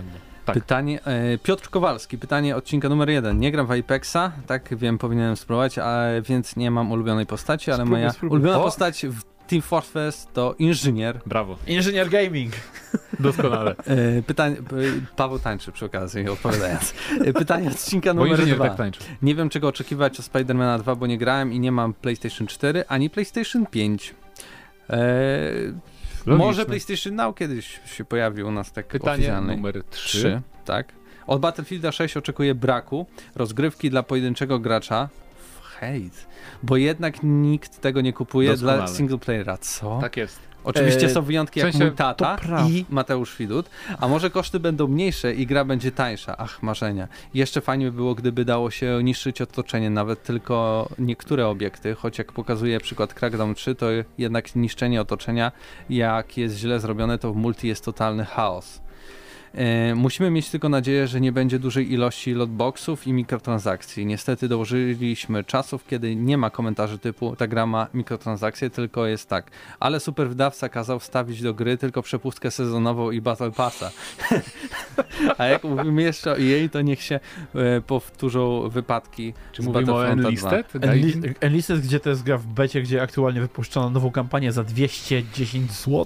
Tak. Pytanie, e, Piotr Kowalski, pytanie odcinka numer jeden. Nie gram w Apexa, tak wiem, powinienem spróbować, a, więc nie mam ulubionej postaci, ale Spróbuj, moja spróbuj. ulubiona O! postać w Team Fortress to inżynier. Brawo. Inżynier Gaming! (laughs) Doskonale. E, pytanie, Paweł tańczy przy okazji, odpowiadając. E, pytanie odcinka Bo numer inżynier dwa. tak tańczy. Nie wiem, czego oczekiwać od Spidermana 2, bo nie grałem i nie mam PlayStation 4 ani PlayStation 5. E, Logiczne. może PlayStation Now kiedyś się pojawi u nas tak Pytanie oficjalnie. numer 3. 3, tak. Od Battlefielda 6 oczekuję braku rozgrywki dla pojedynczego gracza w hejt, bo jednak nikt tego nie kupuje dla Doskonale. singleplayera. Co? Tak jest. Oczywiście E, są wyjątki w sensie jak mój tata i Mateusz Widut, a może koszty będą mniejsze i gra będzie tańsza. Ach, marzenia. Jeszcze fajnie by było, gdyby dało się niszczyć otoczenie, nawet tylko niektóre obiekty, choć jak pokazuje przykład Crackdown 3, to jednak niszczenie otoczenia, jak jest źle zrobione, to w multi jest totalny chaos. E, musimy mieć tylko nadzieję, że nie będzie dużej ilości lotboxów i mikrotransakcji. Niestety dołożyliśmy czasów, kiedy nie ma komentarzy typu ta gra ma mikrotransakcje, tylko jest tak. Ale super wydawca kazał wstawić do gry tylko przepustkę sezonową i Battle Passa. (laughs) A jak mówimy jeszcze o jej, to niech się e, powtórzą wypadki Czy z mówimy o Battlefronta 2. Enlisted? Enli- Enlisted, gdzie to jest gra w becie, gdzie aktualnie wypuszczono nową kampanię za 210 zł.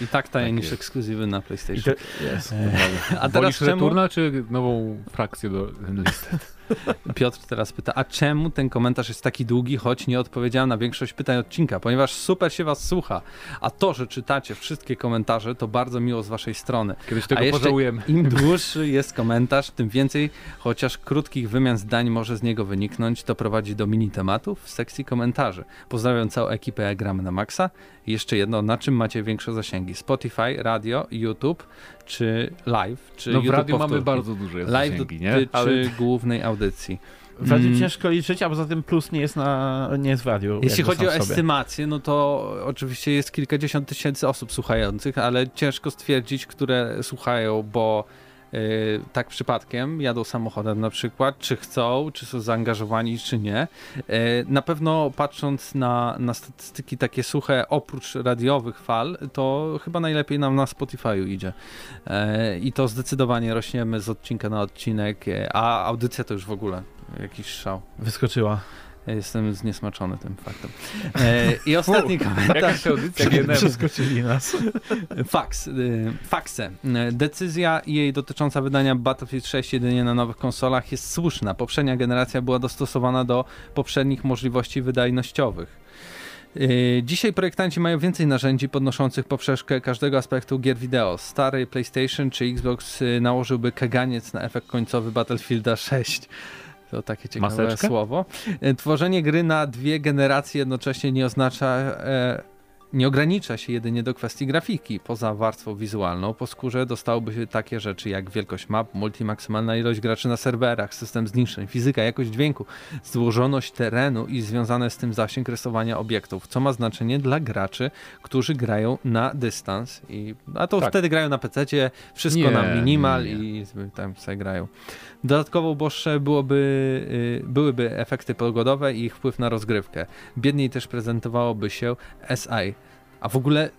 I tak taniej Tak ekskluzywy na I PlayStation. to jest. A teraz Wolisz czemu? Returna, czy nową frakcję do Enlisted? Piotr teraz pyta, a czemu ten komentarz jest taki długi, choć nie odpowiedziałem na większość pytań odcinka, ponieważ super się was słucha, a to, że czytacie wszystkie komentarze, to bardzo miło z waszej strony. Kiedyś A tego jeszcze pożałujemy. Im dłuższy jest komentarz, tym więcej, chociaż krótkich wymian zdań może z niego wyniknąć, to prowadzi do mini tematów w sekcji komentarzy. Pozdrawiam całą ekipę Gramy na Maxa. I jeszcze jedno, na czym macie większe zasięgi? Spotify, radio, YouTube czy live? Czy No w YouTube radio mamy bardzo duże Live zasięgi, nie? dotyczy Ale głównej audycji. W radiu Mm. ciężko liczyć, a poza tym plus nie jest, na, nie jest w radiu. Jeśli chodzi o estymację, no to oczywiście jest kilkadziesiąt tysięcy osób słuchających, ale ciężko stwierdzić, które słuchają, bo tak przypadkiem jadą samochodem na przykład, czy chcą, czy są zaangażowani, czy nie. Yy, na pewno patrząc na, na statystyki takie suche, oprócz radiowych fal, to chyba najlepiej nam na Spotify'u idzie. Yy, I to zdecydowanie rośniemy z odcinka na odcinek, a audycja to już w ogóle jakiś szał. Wyskoczyła. Jestem zniesmaczony tym faktem. E, I ostatni komentarz. audycja GNM. Przeskoczyli nas. Fax. Faxe. Y, Decyzja jej dotycząca wydania Battlefield 6 jedynie na nowych konsolach jest słuszna. Poprzednia generacja była dostosowana do poprzednich możliwości wydajnościowych. Y, Dzisiaj projektanci mają więcej narzędzi podnoszących poprzeczkę każdego aspektu gier wideo. Stary PlayStation czy Xbox y, nałożyłby kaganiec na efekt końcowy Battlefielda 6. To takie ciekawe Maseczkę? słowo. Y, Tworzenie gry na dwie generacje jednocześnie nie oznacza e, nie ogranicza się jedynie do kwestii grafiki. Poza warstwą wizualną po skórze dostałoby się takie rzeczy jak wielkość map, multimaksymalna ilość graczy na serwerach, system zniszczeń, fizyka, jakość dźwięku, złożoność terenu i związane z tym zasięg rysowania obiektów, co ma znaczenie dla graczy, którzy grają na dystans. I, a to Tak. wtedy grają na PC, wszystko Nie, na minimal nie, nie. i tam sobie grają. Dodatkowo uboższe byłoby, y, byłyby efekty pogodowe i ich wpływ na rozgrywkę. Biedniej też prezentowałoby się SI. A w ogóle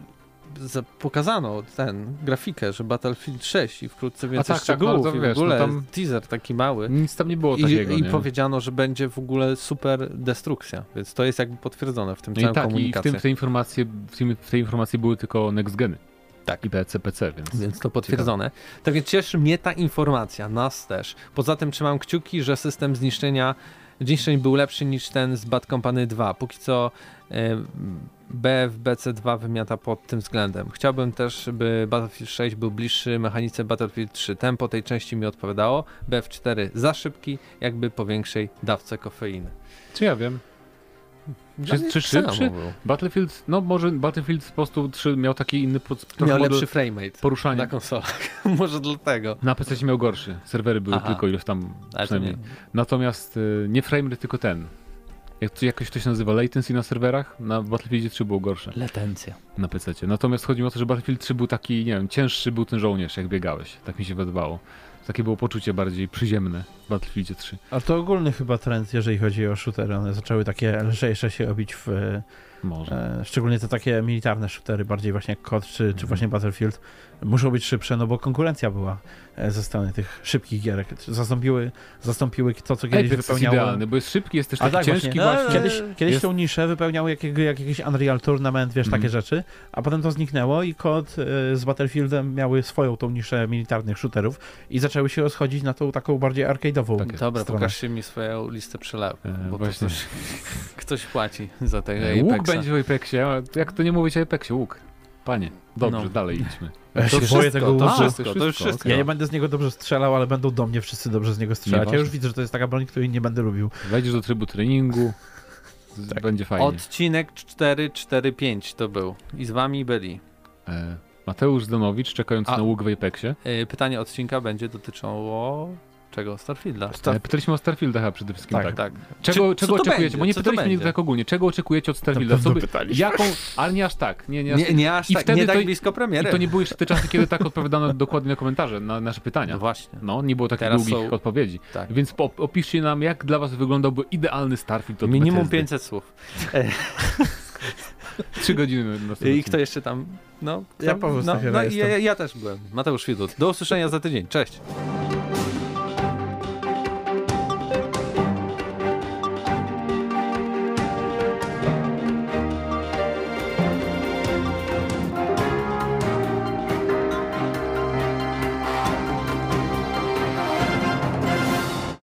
za- pokazano ten grafikę, że Battlefield 6 i wkrótce więcej tak, tak, szczegółów i w wiesz, ogóle no tam- teaser taki mały. Nic tam nie było I, takiego, I nie? powiedziano, że będzie w ogóle super destrukcja, więc to jest jakby potwierdzone w tym No całym tak, i w, komunikacji. tym, tej informacji, w, tym, w tej informacji były tylko next geny. Tak. I PC, PC, więc... Więc to potwierdzone. Tak więc cieszy mnie ta informacja, nas też. Poza tym trzymam kciuki, że system zniszczenia zniszczeń był lepszy niż ten z Bad Company 2. Póki co e, BFBC2 wymiata pod tym względem. Chciałbym też, by Battlefield 6 był bliższy mechanice Battlefield 3. Tempo tej części mi odpowiadało. BF4 za szybki, jakby po większej dawce kofeiny. Czy ja wiem? Czy tak samo szybszy? był. Battlefield, no może Battlefield po prostu 3 miał taki inny Miał lepszy framerate poruszania. na konsolach. (laughs) Może dlatego. Na PC miał gorszy. Serwery były Aha. tylko ilość tam przynajmniej. nie. Natomiast y, nie framerate, tylko ten. Jak to jakoś to się nazywa latency na serwerach, na Battlefieldzie 3 było gorsze Latencja. na PC. Natomiast chodzi mi o to, że Battlefield 3 był taki, nie wiem, cięższy był ten żołnierz, jak biegałeś. Tak mi się wydawało. Takie było poczucie bardziej przyziemne w Battlefieldzie 3. Ale to ogólny chyba trend, jeżeli chodzi o shootery. One zaczęły takie lżejsze się robić w... Może. E, szczególnie te takie militarne shootery, bardziej właśnie jak COD czy, czy Mhm. właśnie Battlefield, muszą być szybsze, no bo konkurencja była e, ze strony tych szybkich gierek. Zastąpiły, zastąpiły to, co kiedyś Apex jest wypełniało... idealny, bo jest szybki, jest też taki tak, ciężki właśnie. właśnie. Kiedyś, kiedyś Jest- tą niszę wypełniał jakiego, jakiś Unreal Tournament, wiesz, Mhm. takie rzeczy, a potem to zniknęło i COD e, z Battlefieldem miały swoją tą niszę militarnych shooterów i zaczęły się rozchodzić na tą taką bardziej arcade'ową Tak jest. Dobra, stronę. pokażcie mi swoją listę przelewów, E, bo właśnie. coś, (laughs) ktoś płaci za tego E, Łuk będzie w Apexie, a jak to nie mówić o Apexie, łuk. Panie, dobrze, No. dalej idźmy. Ja się To boję wszystko, tego to wszystko, to już wszystko. Ja nie będę z niego dobrze strzelał, ale będą do mnie wszyscy dobrze z niego strzelać. Ja Nieważne. już widzę, że to jest taka broń, której nie będę lubił. Wejdziesz do trybu treningu, Tak. będzie fajnie. Odcinek 445 to był i z wami byli. E, Mateusz Zdanowicz, czekając A. na łuk w Apexie. E, Pytanie odcinka będzie dotyczyło Czego? Starfielda. Star- E, Pytaliśmy o Starfielda chyba przede wszystkim, Tak. tak. Tak. Czego, Czy- czego to oczekujecie? będzie? Bo nie Co to pytaliśmy tak ogólnie. Czego oczekujecie od Starfielda? Co by, jaką, ale nie aż tak. Nie, nie, aż Nie, nie aż I tak, wtedy nie to- tak blisko I premiery. to nie były jeszcze te czasy, kiedy tak odpowiadano (laughs) dokładnie na komentarze, na nasze pytania. No właśnie. No, nie było takich Teraz długich są- odpowiedzi. Tak. Więc po, opiszcie nam, jak dla was wyglądałby idealny Starfield od Minimum Bethesdy. 500 słów. (laughs) Trzy godziny I kto jeszcze tam? No, Ja Paweł no, Stachera no i ja, ja też byłem. Mateusz Widut. Do usłyszenia za tydzień. Cześć.